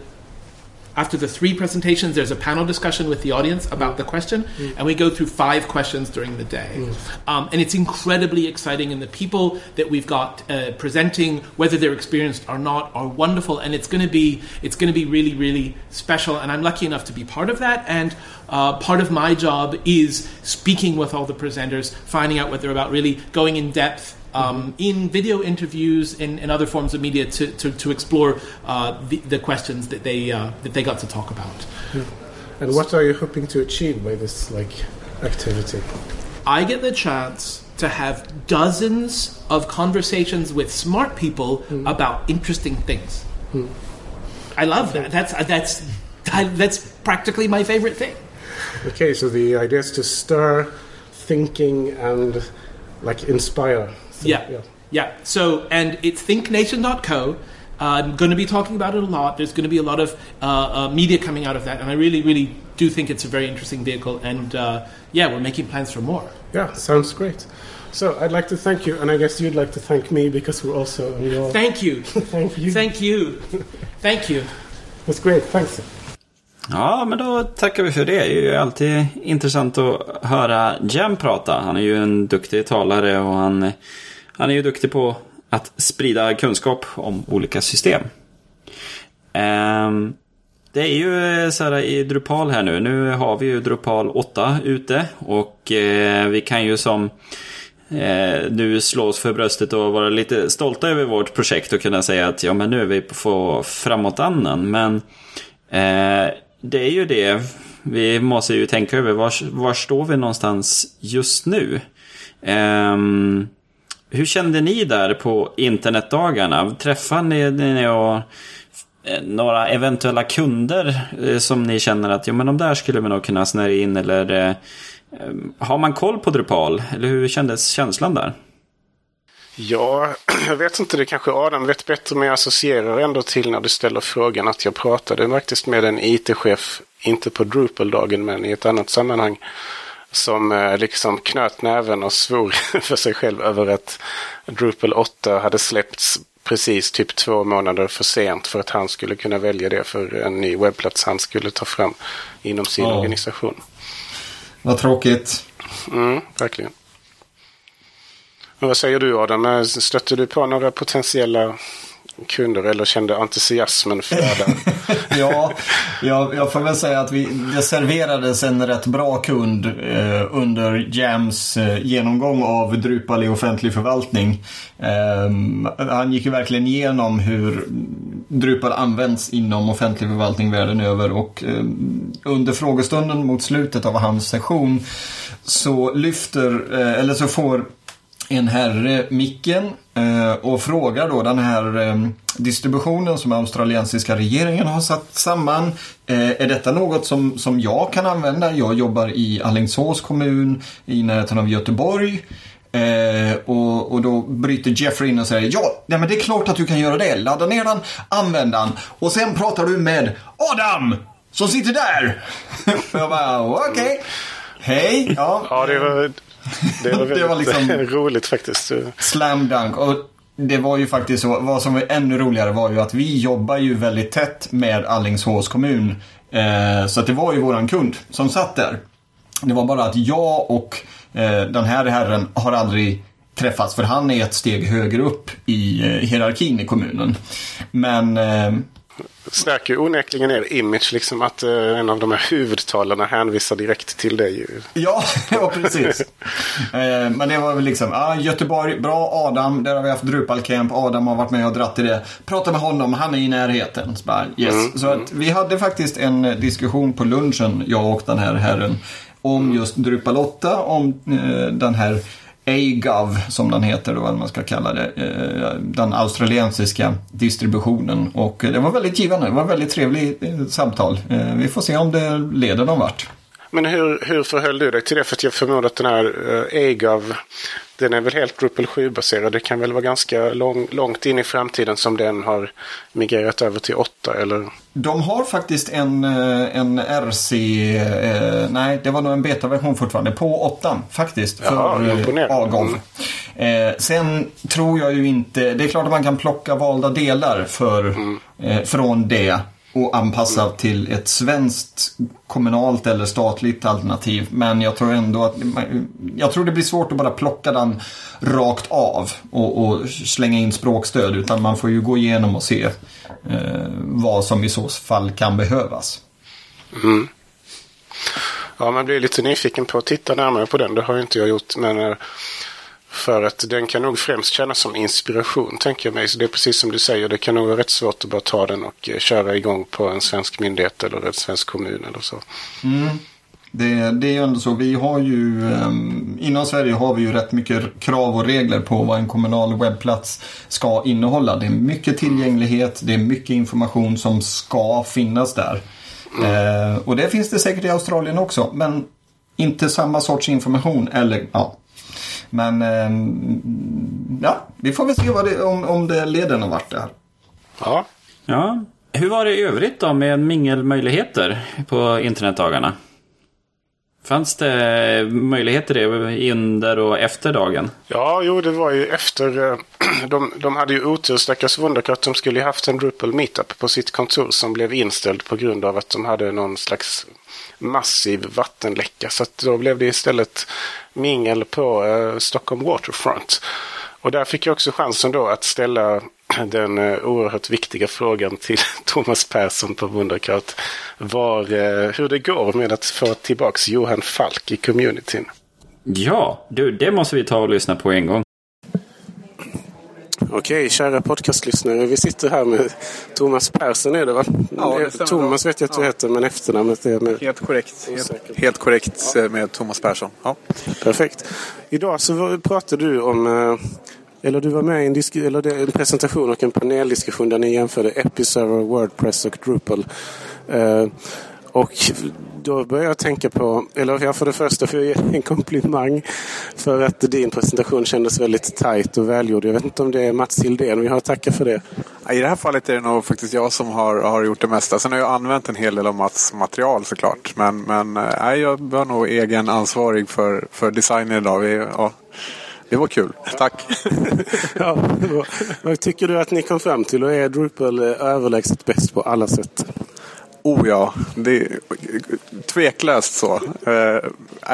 after the three presentations, there's a panel discussion with the audience about the question, and we go through five questions during the day. Um, and it's incredibly exciting, and the people that we've got uh, presenting, whether they're experienced or not, are wonderful, and it's going to be it's going to be really really special. And I'm lucky enough to be part of that. And uh, part of my job is speaking with all the presenters, finding out what they're about, really going in depth um, in video interviews and, and other forms of media to, to, to explore uh, the, the questions that they uh, that they got to talk about. And what are you hoping to achieve by this like activity? I get the chance to have dozens of conversations with smart people about interesting things. I love that. That's that's that's practically my favorite thing. Okay, so the idea is to stir thinking and like inspire. So, Yeah. Yeah. So, and it's thinknation.co. Uh, I'm going to be talking about it a lot. There's going to be a lot of uh, uh, media coming out of that, and I really, really do think it's a very interesting vehicle. And uh, yeah, we're making plans for more. Yeah, sounds great. So I'd like to thank you, and I guess you'd like to thank me because we're also on your. [laughs] Thank you. [laughs] Thank you. Thank you. Thank you. That's great. Thanks. Ja, men då tackar vi för det. Det är ju alltid intressant att höra Jam prata. Han är ju en duktig talare och han, han är ju duktig på att sprida kunskap om olika system. Ehm, det är ju eh, så här i Drupal här nu. Nu har vi ju Drupal 8 ute och eh, vi kan ju som eh, nu slå oss för bröstet och vara lite stolta över vårt projekt och kunna säga att ja men nu är vi på framåtandan. Men det är ju det. Vi måste ju tänka över var, var står vi någonstans just nu? Ehm, hur kände ni där på internetdagarna? Träffade ni, ni och eh, några eventuella kunder eh, som ni känner att ja, men de där skulle vi nog kunna snöra in eller eh, eh har man koll på Drupal? Eller hur kändes känslan där? Ja, [clears throat] jag vet inte. Det kanske Adam vet bättre. Men jag associerar ändå till när du ställer frågan att jag pratade faktiskt med en IT-chef, inte på Drupal-dagen men i ett annat sammanhang. Som eh, liksom knöt näven och svor [laughs] för sig själv över att Drupal 8 hade släppts precis typ två månader för sent för att han skulle kunna välja det för en ny webbplats han skulle ta fram inom sin Ja. organisation. Vad tråkigt. Mm, verkligen. Men vad säger du Adam? Eh, Stötte du på några potentiella kunder eller kände entusiasmen flöda? [laughs] ja, jag, jag får väl säga att vi, det serverades en rätt bra kund eh, under Jams eh, genomgång av Drupal i offentlig förvaltning. Eh, han gick ju verkligen igenom hur Drupal används inom offentlig förvaltning världen över och eh, under frågestunden mot slutet av hans session så lyfter, eh, eller så får en herre micken eh, och frågar då den här eh, distributionen som australiensiska regeringen har satt samman. Eh, är detta något som, som jag kan använda? Jag jobbar i Alingsås kommun i närheten av Göteborg. Eh, och, och då bryter Jeffrey in och säger ja, nej, men det är klart att du kan göra det. Ladda ner den, använd den och sen pratar du med Adam som sitter där. [laughs] jag bara okej. Hej, ja. ja, det var, det var, [laughs] Det var liksom- [laughs] roligt faktiskt. Slam dunk. Och det var ju faktiskt så, vad som var ännu roligare var ju att vi jobbar ju väldigt tätt med Alingsås kommun. Eh, så att det var ju våran kund som satt där. Det var bara att jag och eh, den här herren har aldrig träffats för han är ett steg högre upp i eh, hierarkin i kommunen. Men Stärker ju onekligen er image, liksom att eh, en av de här huvudtalarna hänvisar direkt till dig. Ja, [laughs] ja precis. eh, men det var väl liksom, ah, Göteborg, bra Adam, där har vi haft Drupal Camp, Adam har varit med och dratt i det. Prata med honom, han är i närheten. Så, bara, yes. så att vi hade faktiskt en diskussion på lunchen, jag och den här herren, om just Drupal 8, om eh, den här AGOV som den heter eller vad man ska kalla det. Eh, den australiensiska distributionen. Och eh, det var väldigt givande, det var ett väldigt trevligt eh, samtal. Vi får se om det leder någon vart. Men hur, hur förhöll du dig till det? För att jag förmodar att den här AGAV, den är väl helt Drupal 7-baserad. Det kan väl vara ganska lång, långt in i framtiden som den har migrerat över till 8 eller? De har faktiskt en, eh, en RC, eh, nej det var nog en betaversion fortfarande, på 8 faktiskt. Jaha, för eh, imponerande. AGOV. Eh, sen tror jag ju inte, det är klart att man kan plocka valda delar för, Mm. eh, från det och anpassa till ett svenskt kommunalt eller statligt alternativ. Men jag tror ändå att jag tror det blir svårt att bara plocka den rakt av och, och slänga in språkstöd. Utan man får ju gå igenom och se eh, vad som i så fall kan behövas. Mm. Ja, man blir lite nyfiken på att titta närmare på den. Det har inte jag gjort. Men eh, för att den kan nog främst kännas som inspiration, tänker jag mig. Så det är precis som du säger, det kan nog vara rätt svårt att bara ta den och eh, köra igång på en svensk myndighet eller en svensk kommun eller så. Mm. Det, det, är ju ändå så, vi har ju um, inom Sverige har vi ju rätt mycket krav och regler på vad en kommunal webbplats ska innehålla. Det är mycket tillgänglighet, det är mycket information som ska finnas där. Mm. Uh, och det finns det säkert i Australien också, men inte samma sorts information eller ja, men ehm, ja, vi får väl se vad det, om, om det leder någon vart där. Ja. ja. Hur var det i övrigt då med mingelmöjligheter på internetdagarna? Fanns det möjligheter det under och efter dagen? Ja, jo, det var ju efter. Eh, [clears throat] de, de hade ju otur, stackars Wunderkatt. De skulle ju haft en Drupal meetup på sitt kontor som blev inställd på grund av att de hade någon slags massiv vattenläcka. Så då blev det istället mingel på eh, Stockholm Waterfront. Och där fick jag också chansen då att ställa [clears throat] den eh, oerhört viktiga frågan till [laughs] Thomas Persson på Wunderkraut. Var, eh, hur det går med att få tillbaks Johan Falk i communityn. Ja, du, det måste vi ta och lyssna på en gång. Okej, kära podcastlyssnare. Vi sitter här med Thomas Persson är det va? Ja, det Thomas vet jag att du ja. heter, men efternamnet är med... Helt korrekt. Helt, helt korrekt ja. med Thomas Persson. Ja. Perfekt. Idag så pratade du om eh, eller du var med i en, disk eller en presentation och en paneldiskussion där ni jämförde Episerver, Wordpress och Drupal. Och då börjar jag tänka på, eller ja, för det första får jag ge en komplimang för att din presentation kändes väldigt tajt och välgjord. Jag vet inte om det är Mats Hildén, men jag har tackat för det. I det här fallet är det nog faktiskt jag som har, har gjort det mesta. Sen har jag använt en hel del av Mats material såklart. Men, men nej, jag var nog egen ansvarig för, för designen idag. Vi, ja, det var kul. Tack! [laughs] ja, Vad tycker du att ni kom fram till? Och är Drupal överlägset bäst på alla sätt? Oh ja, det är tveklöst så. Eh,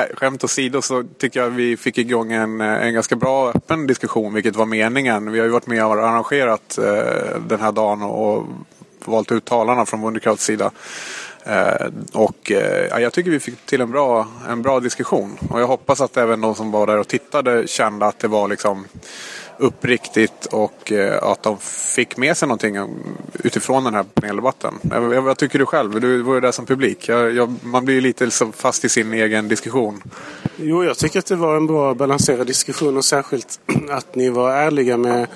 äh, skämt åsido så tycker jag vi fick igång en, eh, en ganska bra öppen diskussion, vilket var meningen. Vi har ju varit med och arrangerat eh, den här dagen och, och valt ut talarna från Wunderkrauts sida. Eh, och eh, jag tycker vi fick till en bra, en bra diskussion. Och jag hoppas att även de som var där och tittade kände att det var liksom uppriktigt och eh, att de fick med sig någonting utifrån den här paneldebatten. Vad tycker du själv? Du var ju där som publik. Jag, jag, man blir ju lite fast i sin egen diskussion. Jo, jag tycker att det var en bra balanserad diskussion och särskilt [clears throat] att ni var ärliga med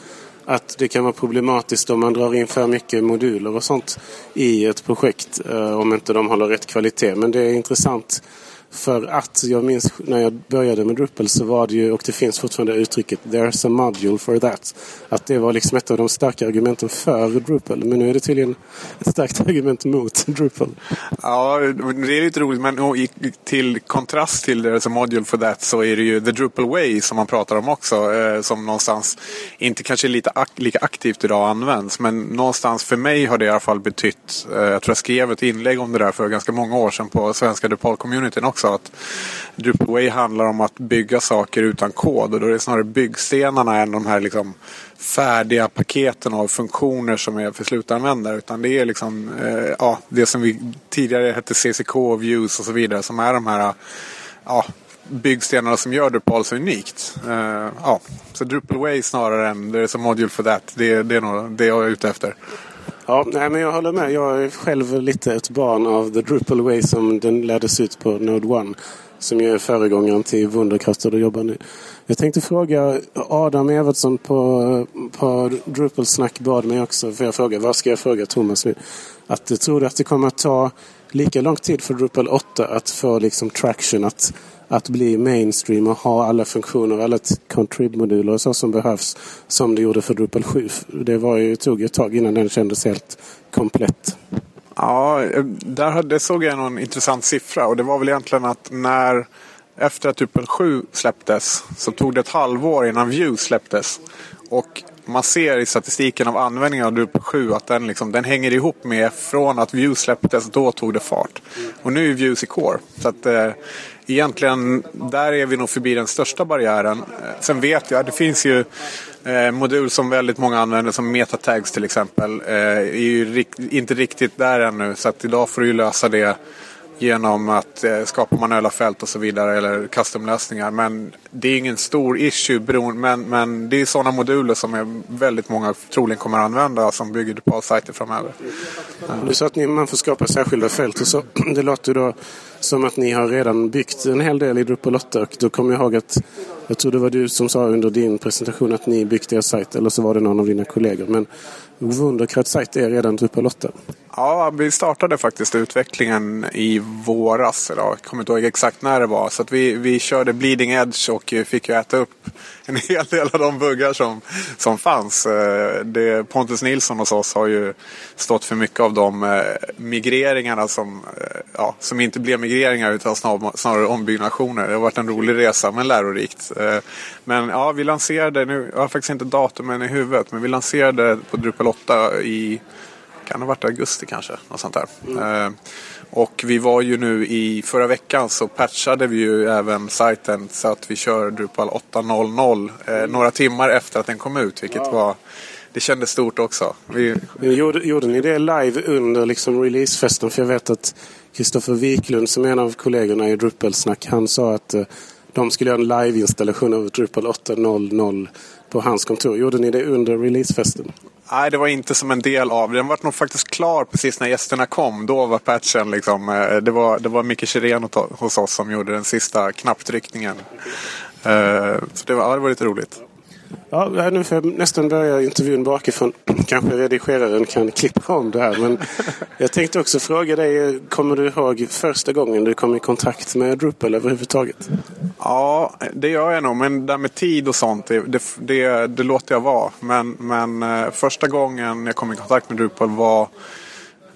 att det kan vara problematiskt om man drar in för mycket moduler och sånt i ett projekt eh, om inte de håller rätt kvalitet. Men det är intressant för att jag minns när jag började med Drupal så var det ju, och det finns fortfarande uttrycket There's a module for that. Att det var liksom ett av de starka argumenten för Drupal. Men nu är det tydligen ett starkt [laughs] argument mot Drupal. Ja, det är lite roligt. Men till kontrast till There's a module for that så är det ju The Drupal way som man pratar om också. Eh, som någonstans inte kanske lite lika aktivt idag används. Men någonstans för mig har det i alla fall betytt. Eh, jag tror jag skrev ett inlägg om det där för ganska många år sedan på svenska Drupal-communityn också också. Att Drupalway handlar om att bygga saker utan kod. Och då är det snarare byggstenarna än de här liksom färdiga paketen av funktioner som är för slutanvändare. Utan det är liksom eh, ja, det som vi tidigare hette CCK, Views och så vidare. Som är de här ja, byggstenarna som gör Drupal så unikt. Uh, ja. Så Drupalway snarare än There's a module for that. Det, det är nog det jag är ute efter. Ja, nej, men jag håller med. Jag är själv lite ett barn av The Drupal Way som den lärdes ut på Node One. Som ju är föregångaren till Wunderkraft där du jobbar nu. Jag tänkte fråga Adam Evertsson på, på Drupal Snack bad mig också. För jag fråga, vad ska jag fråga Thomas nu? Att, tror du att det kommer att ta lika lång tid för Drupal 8 att få liksom traction? Att att bli mainstream och ha alla funktioner, alla contrib-moduler och så som behövs som det gjorde för Drupal 7. Det var ju, tog ett tag innan den kändes helt komplett. Ja, eh, där såg jag någon intressant siffra och det var väl egentligen att när efter att Drupal 7 släpptes så tog det ett halvår innan Vue släpptes. Och man ser i statistiken av användningen av Drupal 7 att den, liksom, den hänger ihop med från att Vue släpptes, då tog det fart. Och nu är Vue i core. Så att, eh, egentligen, där är vi nog förbi den största barriären. Eh, sen vet jag, det finns ju eh, modul som väldigt många använder som metatags till exempel. Eh, är ju rikt, inte riktigt där ännu så att idag får du ju lösa det genom att eh, skapa manuella fält och så vidare eller custom-lösningar. Men det är ingen stor issue beroende, men, men det är sådana moduler som är väldigt många troligen kommer att använda som bygger Drupal-sajter framöver. Du sa att ni, man får skapa särskilda fält och så. [clears throat] Det låter ju då som att ni har redan byggt en hel del i Drupal 8 och då kommer jag ihåg att jag tror det var du som sa under din presentation att ni byggt er sajt eller så var det någon av dina kollegor. Men Wunderkrat sajt är redan Drupal 8. Ja, vi startade faktiskt utvecklingen i våras. Idag. Jag kommer inte ihåg exakt när det var. Så att vi, vi körde bleeding edge och fick ju äta upp en hel del av de buggar som, som fanns. Eh, Det, Pontus Nilsson hos oss har ju stått för mycket av de eh, migreringarna som, eh, ja, som inte blev migreringar utan snar- snarare ombyggnationer. Det har varit en rolig resa men lärorikt. Men ja, vi lanserade, nu, jag har faktiskt inte datumen i huvudet, men vi lanserade på Drupal 8 i kan ha varit augusti kanske. Något sånt där. Eh, och vi var ju nu i förra veckan så patchade vi ju även sajten så att vi kör Drupal 8.00 eh, några timmar efter att den kom ut. Vilket var, det kändes stort också. Vi, Gjorde, gjorde ni det live under liksom releasefesten? För jag vet att Kristoffer Wiklund som är en av kollegorna i Drupal-snack, han sa att eh, de skulle göra en live-installation av Drupal 8.00 på hans kontor. Gjorde ni det under releasefesten? Nej, det var inte som en del av Den var nog faktiskt klar precis när gästerna kom. Då var patchen liksom. Eh, det var, det var Micke Chirén hos- oss som gjorde den sista knapptryckningen. Eh, så det var, ja, det var lite roligt. Ja, nu får jag nästan börja intervjun bakifrån. [clears throat] Kanske redigeraren kan klippa om det här. Men [laughs] jag tänkte också fråga dig, kommer du ihåg första gången du kom i kontakt med Drupal överhuvudtaget? Ja, det gör jag nog. Men det där med tid och sånt, det, det, det, låter jag vara. Men, men eh, första gången jag kom i kontakt med Drupal var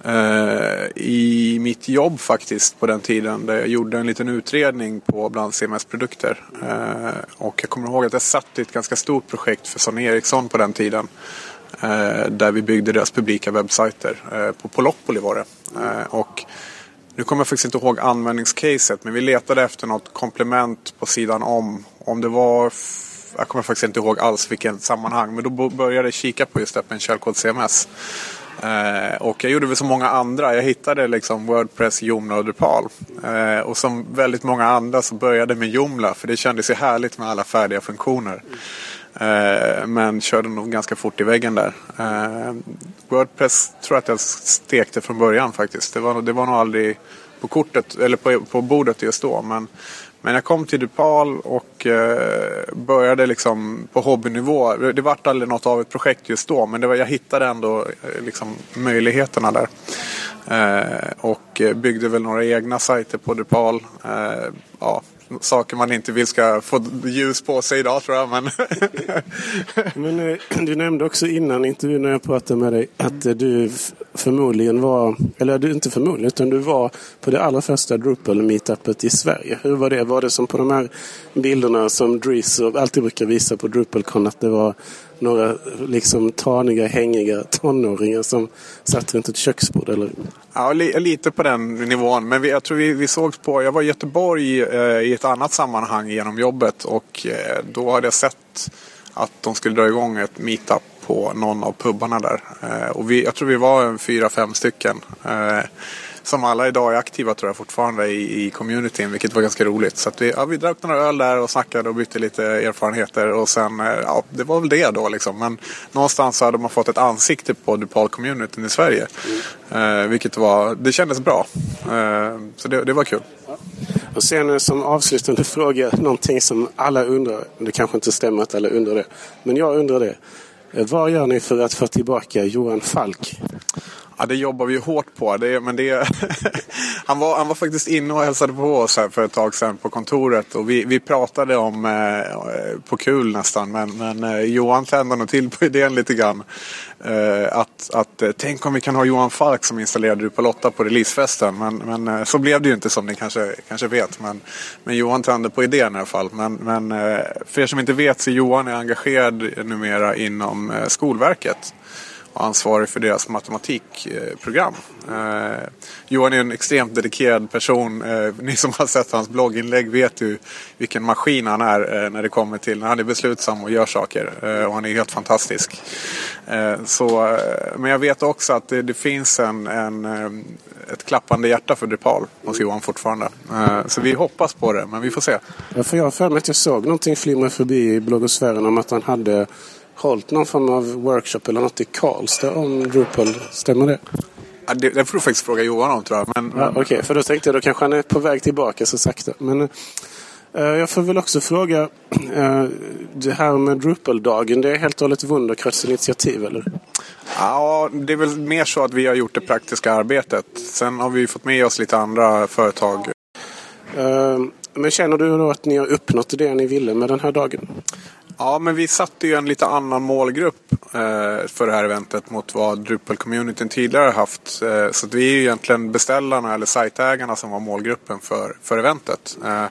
Eh, i mitt jobb faktiskt på den tiden. Där jag gjorde en liten utredning på bland CMS-produkter. Eh, och jag kommer ihåg att jag satt i ett ganska stort projekt för Sony Ericsson på den tiden. Eh, där vi byggde deras publika webbsajter. På Polopoli var det. Och nu kommer jag faktiskt inte ihåg användningscaset men vi letade efter något komplement på sidan om. Om det var, jag kommer faktiskt inte ihåg alls vilken sammanhang men då började jag kika på just Öppen källkod CMS. Eh, och jag gjorde väl som många andra. Jag hittade liksom Wordpress, Joomla och Drupal. Eh, och som väldigt många andra så började med Joomla för det kändes ju härligt med alla färdiga funktioner. Eh, men körde nog ganska fort i väggen där. Eh, Wordpress tror jag att jag stekte från början faktiskt. Det var, nog- det var nog aldrig på kortet eller på, på bordet just då. Men, men jag kom till Drupal och eh, började liksom på hobbynivå. Det vart aldrig något av ett projekt just då men det var, jag hittade ändå eh, liksom möjligheterna där. Eh, och byggde väl några egna sajter på Drupal. Ja, saker man inte vill ska få ljus på sig idag tror jag. Men [laughs] Men eh, du nämnde också innan intervjun när jag pratade med dig att eh, du förmodligen var, eller du inte förmodligen, utan du var på det allra första Drupal-meetupet i Sverige. Hur var det? Var det som på de här bilderna som Dries och alltid brukar visa på DrupalCon att det var några liksom taniga, hängiga tonåringar som satt runt ett köksbord? Eller? Ja, li, lite på den nivån. Men vi, jag tror vi, vi sågs på, jag var i Göteborg eh, i ett annat sammanhang genom jobbet och eh, då hade jag sett att de skulle dra igång ett meetup på någon av pubbarna där. Eh, och vi, jag tror vi var en fyra, fem stycken. Eh, som alla idag är aktiva tror jag fortfarande i, i communityn, vilket var ganska roligt. Så vi, ja, vi drack några öl där och snackade och bytte lite erfarenheter och sen, eh, ja, det var väl det då liksom. Men någonstans så hade man fått ett ansikte på Drupal-communityn i Sverige. Eh, vilket var, det kändes bra. Eh, så det, det var kul. Och sen eh, som avslutande [laughs] fråga, någonting som alla undrar. Det kanske inte stämmer att alla undrar det. Men jag undrar det. Eh, Vad gör ni för att få tillbaka Johan Falk? Ja, det jobbar vi ju hårt på. Det, men det, [laughs] han, var, han var faktiskt inne och hälsade på oss här för ett tag sedan på kontoret. Och vi, vi pratade om, eh, på kul nästan, men, men eh, Johan tände nog till på idén lite grann. Eh, att, att eh, tänk om vi kan ha Johan Falk som installerade Drupal 8 på releasefesten. Men, men eh, så blev det ju inte som ni kanske, kanske vet. Men, men Johan tände på idén i alla fall. Men, men eh, för er som inte vet så är Johan är engagerad numera inom eh, Skolverket och ansvarig för deras matematikprogram. Eh, Johan är en extremt dedikerad person. Eh, ni som har sett hans blogginlägg vet ju vilken maskin han är eh, när det kommer till när han är beslutsam och gör saker. Eh, och han är helt fantastisk. Eh, så, eh, men jag vet också att det, det finns en, en, eh, ett klappande hjärta för Drupal hos Johan fortfarande. Eh, så vi hoppas på det, men vi får se. Ja, för jag har för mig att jag såg någonting flimra förbi i bloggosfären om att han hade hållit någon form av workshop eller något i Karlstad om Drupal. Stämmer det? Ja, det, det får du faktiskt fråga Johan om tror jag. Men, Ja, Okej, för då tänkte jag då kanske han är på väg tillbaka så sakta. Men eh, jag får väl också fråga. Eh, det här med Drupal-dagen, det är helt och hållet Wunderkrets initiativ eller? Ja, det är väl mer så att vi har gjort det praktiska arbetet. Sen har vi fått med oss lite andra företag. Eh, men känner du då att ni har uppnått det ni ville med den här dagen? Ja, men vi satte ju en lite annan målgrupp eh, för det här eventet mot vad Drupal-communityn tidigare har haft. Eh, så att vi är ju egentligen beställarna eller sajtägarna som var målgruppen för, för eventet. Eh,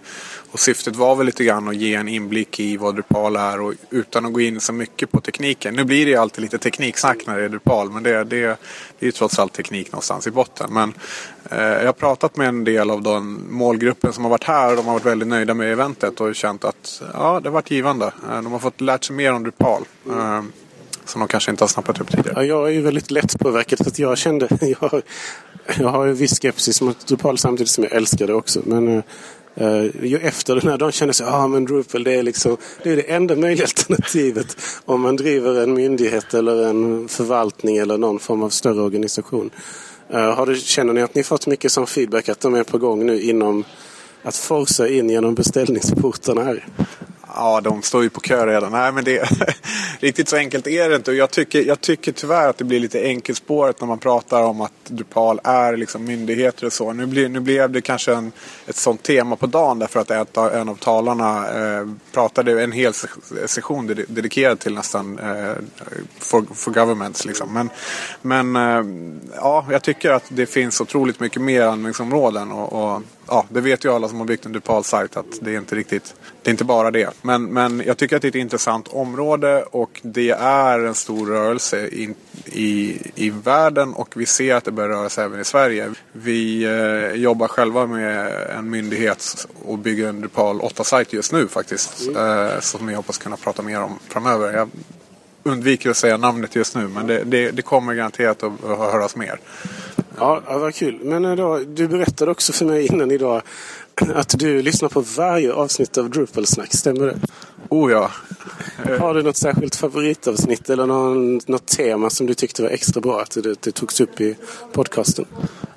och syftet var väl lite grann att ge en inblick i vad Drupal är och utan att gå in så mycket på tekniken. Nu blir det ju alltid lite tekniksnack när det är Drupal men det, det, det är ju trots allt teknik någonstans i botten. Men Eh, jag har pratat med en del av den målgruppen som har varit här och de har varit väldigt nöjda med eventet och känt att ja, det har varit givande. Eh, de har fått lärt sig mer om Drupal. Eh, som de kanske inte har snappat upp tidigare. Ja, jag är ju väldigt lätt påverkad att jag kände, [laughs] jag, har- jag har ju viss skepsis mot Drupal samtidigt som jag älskar det också. Men eh, ju efter den här dagen kände jag ah, men Drupal det är, liksom, det är det enda möjliga [laughs] alternativet om man driver en myndighet eller en förvaltning eller någon form av större organisation. Eh, har du, känner ni att ni fått mycket som feedback att de är på gång nu inom att forsa in genom beställningsportarna här? Ja, de står ju på kö redan. Nej, men det, [laughs] riktigt så enkelt är det inte. Och jag tycker, jag tycker tyvärr att det blir lite enkelspåret när man pratar om att Drupal är liksom myndigheter och så. Nu, blir, nu blev det kanske en, ett sånt tema på dagen därför att ett, en av talarna eh, pratade en hel session dedikerad till nästan eh, for, for governments. Liksom. Men, men eh, ja, jag tycker att det finns otroligt mycket mer användningsområden. Och, och, ja, det vet ju alla som har byggt en Drupal-sajt att det är inte riktigt, det är inte bara det. Men, men jag tycker att det är ett intressant område och det är en stor rörelse in, i, i världen och vi ser att det börjar röra sig även i Sverige. Vi eh, jobbar själva med en myndighet och bygger en Drupal 8-sajt just nu faktiskt. Eh, som vi hoppas kunna prata mer om framöver. Jag undviker att säga namnet just nu men det, det, det kommer garanterat att, att höras mer. Ja, ja vad kul. Men eh, då, du berättade också för mig innan idag att du lyssnar på varje avsnitt av Drupal-snack. Stämmer det? Oh ja. Har du något särskilt favoritavsnitt eller någon, något tema som du tyckte var extra bra att det, det togs upp i podcasten?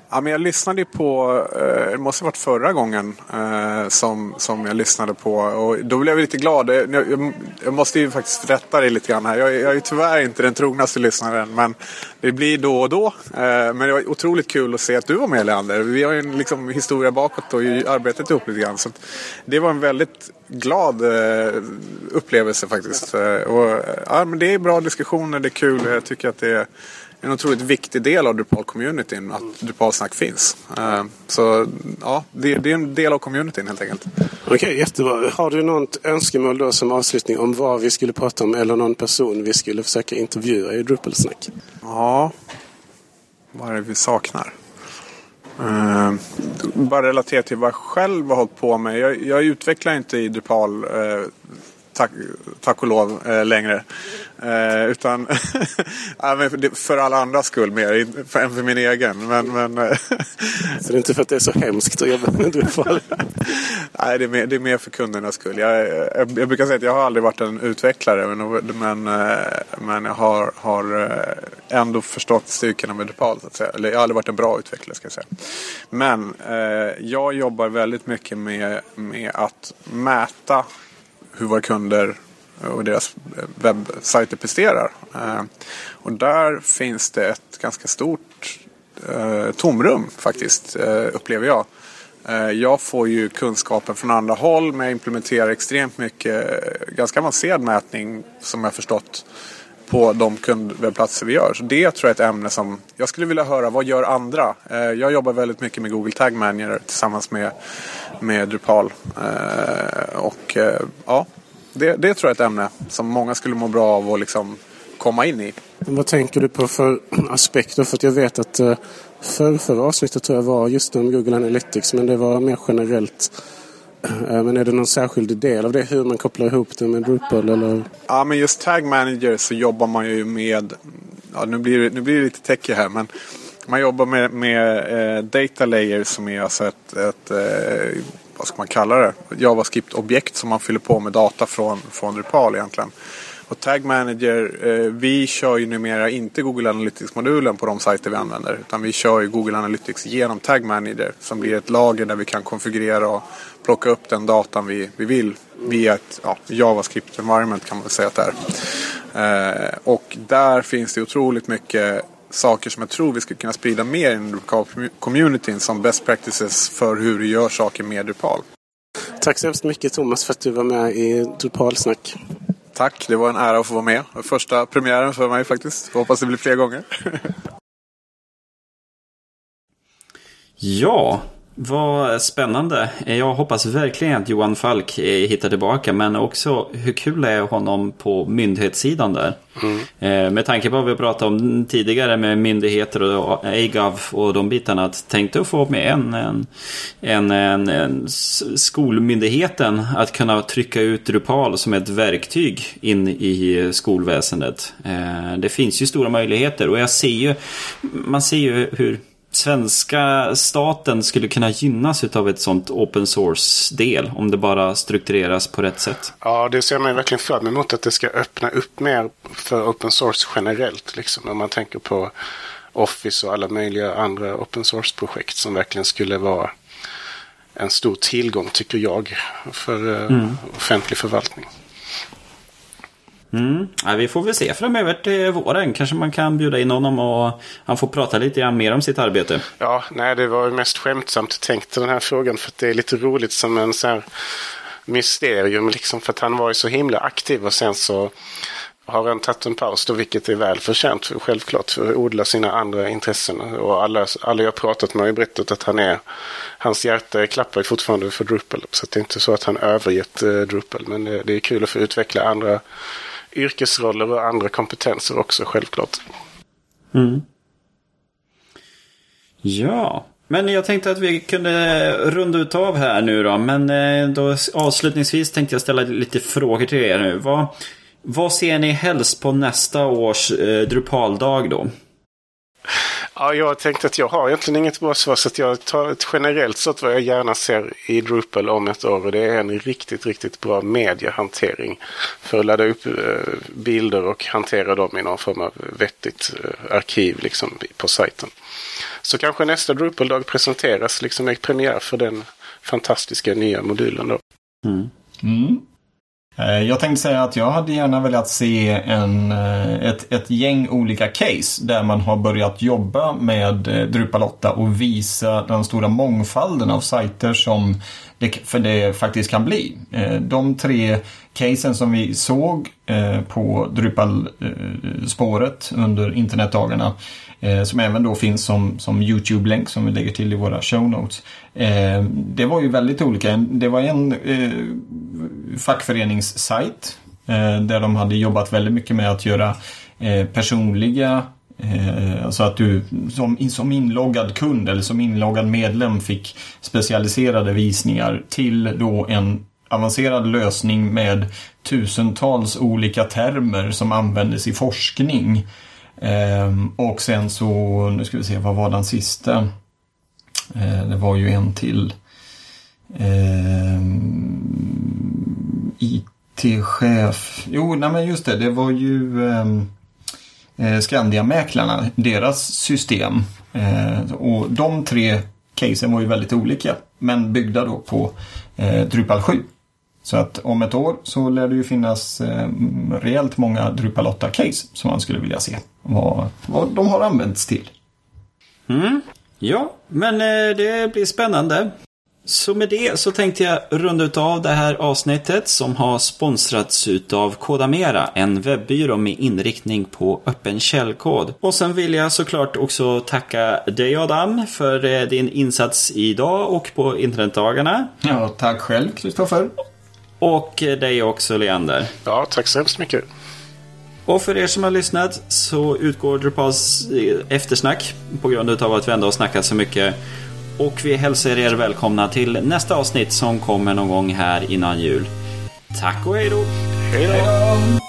Ja, men jag lyssnade ju på, eh, det måste ha varit förra gången eh, som, som jag lyssnade på och då blev jag lite glad. Jag, jag, måste ju faktiskt rätta dig lite grann här. Jag, jag är tyvärr inte den trognaste lyssnaren men det blir då och då. Eh, men det var otroligt kul att se att du var med Leander. Vi har ju en liksom, historia bakåt och arbetat ihop lite grann. Så det var en väldigt glad upplevelse faktiskt. Och, ja, men det är bra diskussioner, det är kul. Jag tycker att det är en otroligt viktig del av Drupal-communityn att Drupal-snack finns. Eh, Så ja, det, det är en del av communityn helt enkelt. Okej, jättebra. Har du något önskemål då som avslutning om vad vi skulle prata om eller någon person vi skulle försöka intervjua i Drupal-snack? Ja, vad är det vi saknar? Eh, bara relaterat till vad jag själv har hållit på med. Jag, jag utvecklar inte i Drupal eh, tack, tack och lov eh, längre. Eh, utan [laughs] för, alla andras skull mer in- för, än för min egen. Men, men, eh, [laughs] Så det är inte för att det är så hemskt att jobba med Drupal? [laughs] Nej, det är, mer, det är mer för kundernas skull. Jag, jag, jag brukar säga att jag har aldrig varit en utvecklare men, men, eh, men jag har, har eh, ändå förstått styrkorna med Drupal. Så att säga. Eller jag har aldrig varit en bra utvecklare ska jag säga. Men eh, jag jobbar väldigt mycket med, med att mäta hur våra kunder och deras webbsajter presterar. Eh, och där finns det ett ganska stort eh, tomrum faktiskt, eh, upplever jag. Jag får ju kunskapen från andra håll men jag implementerar extremt mycket ganska avancerad mätning som jag förstått på de kundwebbplatser vi gör. Så det tror jag är ett ämne som jag skulle vilja höra. Vad gör andra? Eh, jag jobbar väldigt mycket med Google Tag Manager tillsammans med, med Drupal. Eh, och eh, ja, det, det tror jag är ett ämne som många skulle må bra av att liksom komma in i. Vad tänker du på för [clears throat] aspekter? För att jag vet att eh, för, förra avsnittet tror jag var just om Google Analytics men det var mer generellt. [clears throat] Men är det någon särskild del av det hur man kopplar ihop det med Drupal eller? Ja men just Tag Manager så jobbar man ju med, ja, nu, blir det, nu blir det lite techy här men man jobbar med, med eh, data layer som är alltså ett, ett eh, vad ska man kalla det, JavaScript-objekt som man fyller på med data från, från Drupal egentligen. Och Tag Manager, eh, vi kör ju numera inte Google Analytics-modulen på de sajter vi använder. Utan vi kör ju Google Analytics genom Tag Manager som blir ett lager där vi kan konfigurera och plocka upp den datan vi, vi vill via ett ja, JavaScript environment kan man väl säga att det är. Eh, och där finns det otroligt mycket saker som jag tror vi skulle kunna sprida mer i Drupal-communityn som best practices för hur du gör saker med Drupal. Tack så hemskt mycket Thomas för att du var med i Drupal-snack. Tack, det var en ära att få vara med. Första premiären för mig faktiskt. Hoppas det blir fler gånger. ja, vad spännande. Jag hoppas verkligen att Johan Falk eh, hittar tillbaka. Men också hur kul är honom på myndighetssidan där. Mm. Eh, med tanke på vad vi pratade om tidigare med myndigheter och AGAV och de bitarna. Att tänkte att få med en, en, en, en, en skolmyndigheten att kunna trycka ut Drupal som ett verktyg in i skolväsendet. Eh, det finns ju stora möjligheter och jag ser ju, man ser ju hur svenska staten skulle kunna gynnas av ett sånt open source-del om det bara struktureras på rätt sätt. Ja, det ser man verkligen fram emot att det ska öppna upp mer för open source generellt. Liksom, om man tänker på Office och alla möjliga andra open source-projekt som verkligen skulle vara en stor tillgång, tycker jag, för eh, mm. offentlig förvaltning. Mm. Ja, vi får väl se framöver till våren. Kanske man kan bjuda in honom och han får prata lite grann mer om sitt arbete. Ja, nej det var mest skämtsamt tänkt den här frågan för att det är lite roligt som en så här mysterium liksom för att han var ju så himla aktiv och sen så har han tagit en paus då, vilket är väl förtjänt självklart för att odla sina andra intressen. Och alla, alla jag pratat med har ju berättat att han är, hans hjärta klappar fortfarande för Drupal. Så det är inte så att han övergett eh, Drupal. Men det, det är kul att få utveckla andra yrkesroller och andra kompetenser också självklart. Mm. Ja, men jag tänkte att vi kunde runda ut av här nu då. Men eh, då avslutningsvis tänkte jag ställa lite frågor till er nu. Vad, vad ser ni helst på nästa års eh, Drupaldag då? Ja, jag tänkte att jag har egentligen inget bra svar så att jag tar ett generellt sett vad jag gärna ser i Drupal om ett år och det är en riktigt, riktigt bra mediehantering för att ladda upp eh, bilder och hantera dem i någon form av vettigt eh, arkiv liksom på sajten. Så kanske nästa Drupal-dag presenteras liksom med premiär för den fantastiska nya modulen då. Mm. Mm. Eh, jag tänkte säga att jag hade gärna velat se en, eh, ett, ett gäng olika case där man har börjat jobba med eh, Drupal 8 och visa den stora mångfalden av sajter som det, för det faktiskt kan bli. De tre casen som vi såg på Drupal-spåret under internetdagarna Eh, som även då finns som, som YouTube-länk som vi lägger till i våra show notes. Eh, det var ju väldigt olika. Det var en eh, fackföreningssajt eh, där de hade jobbat väldigt mycket med att göra eh, personliga eh, alltså att du som, som inloggad kund eller som inloggad medlem fick specialiserade visningar till då en avancerad lösning med tusentals olika termer som användes i forskning. Ehm, och sen så, nu ska vi se, vad var den sista? Ehm, det var ju en till. Ehm, IT-chef. Jo, nej men just det, det var ju ehm, eh, Skandiamäklarna, deras system. Eh, och de tre casen var ju väldigt olika. Men byggda då på eh, Drupal 7. Så att om ett år så lär det ju finnas eh, rejält många Drupal 8-case som man skulle vilja se. Vad, vad de har använts till. Ja, men eh, det blir spännande. Så med det så tänkte jag runda ut av det här avsnittet som har sponsrats utav Kodamera, en webbyrå med inriktning på öppen källkod. Och sen vill jag såklart också tacka dig Adam för eh, din insats idag och på internetdagarna. Ja, tack själv Kristoffer. Och eh, dig också Leander. Ja, tack så hemskt mycket. Och för er som har lyssnat så utgår Drupals eh, eftersnack på grund av att vi ändå har snackat så mycket. Och vi hälsar er välkomna till nästa avsnitt som kommer någon gång här innan jul. Tack och hej då! Hej då!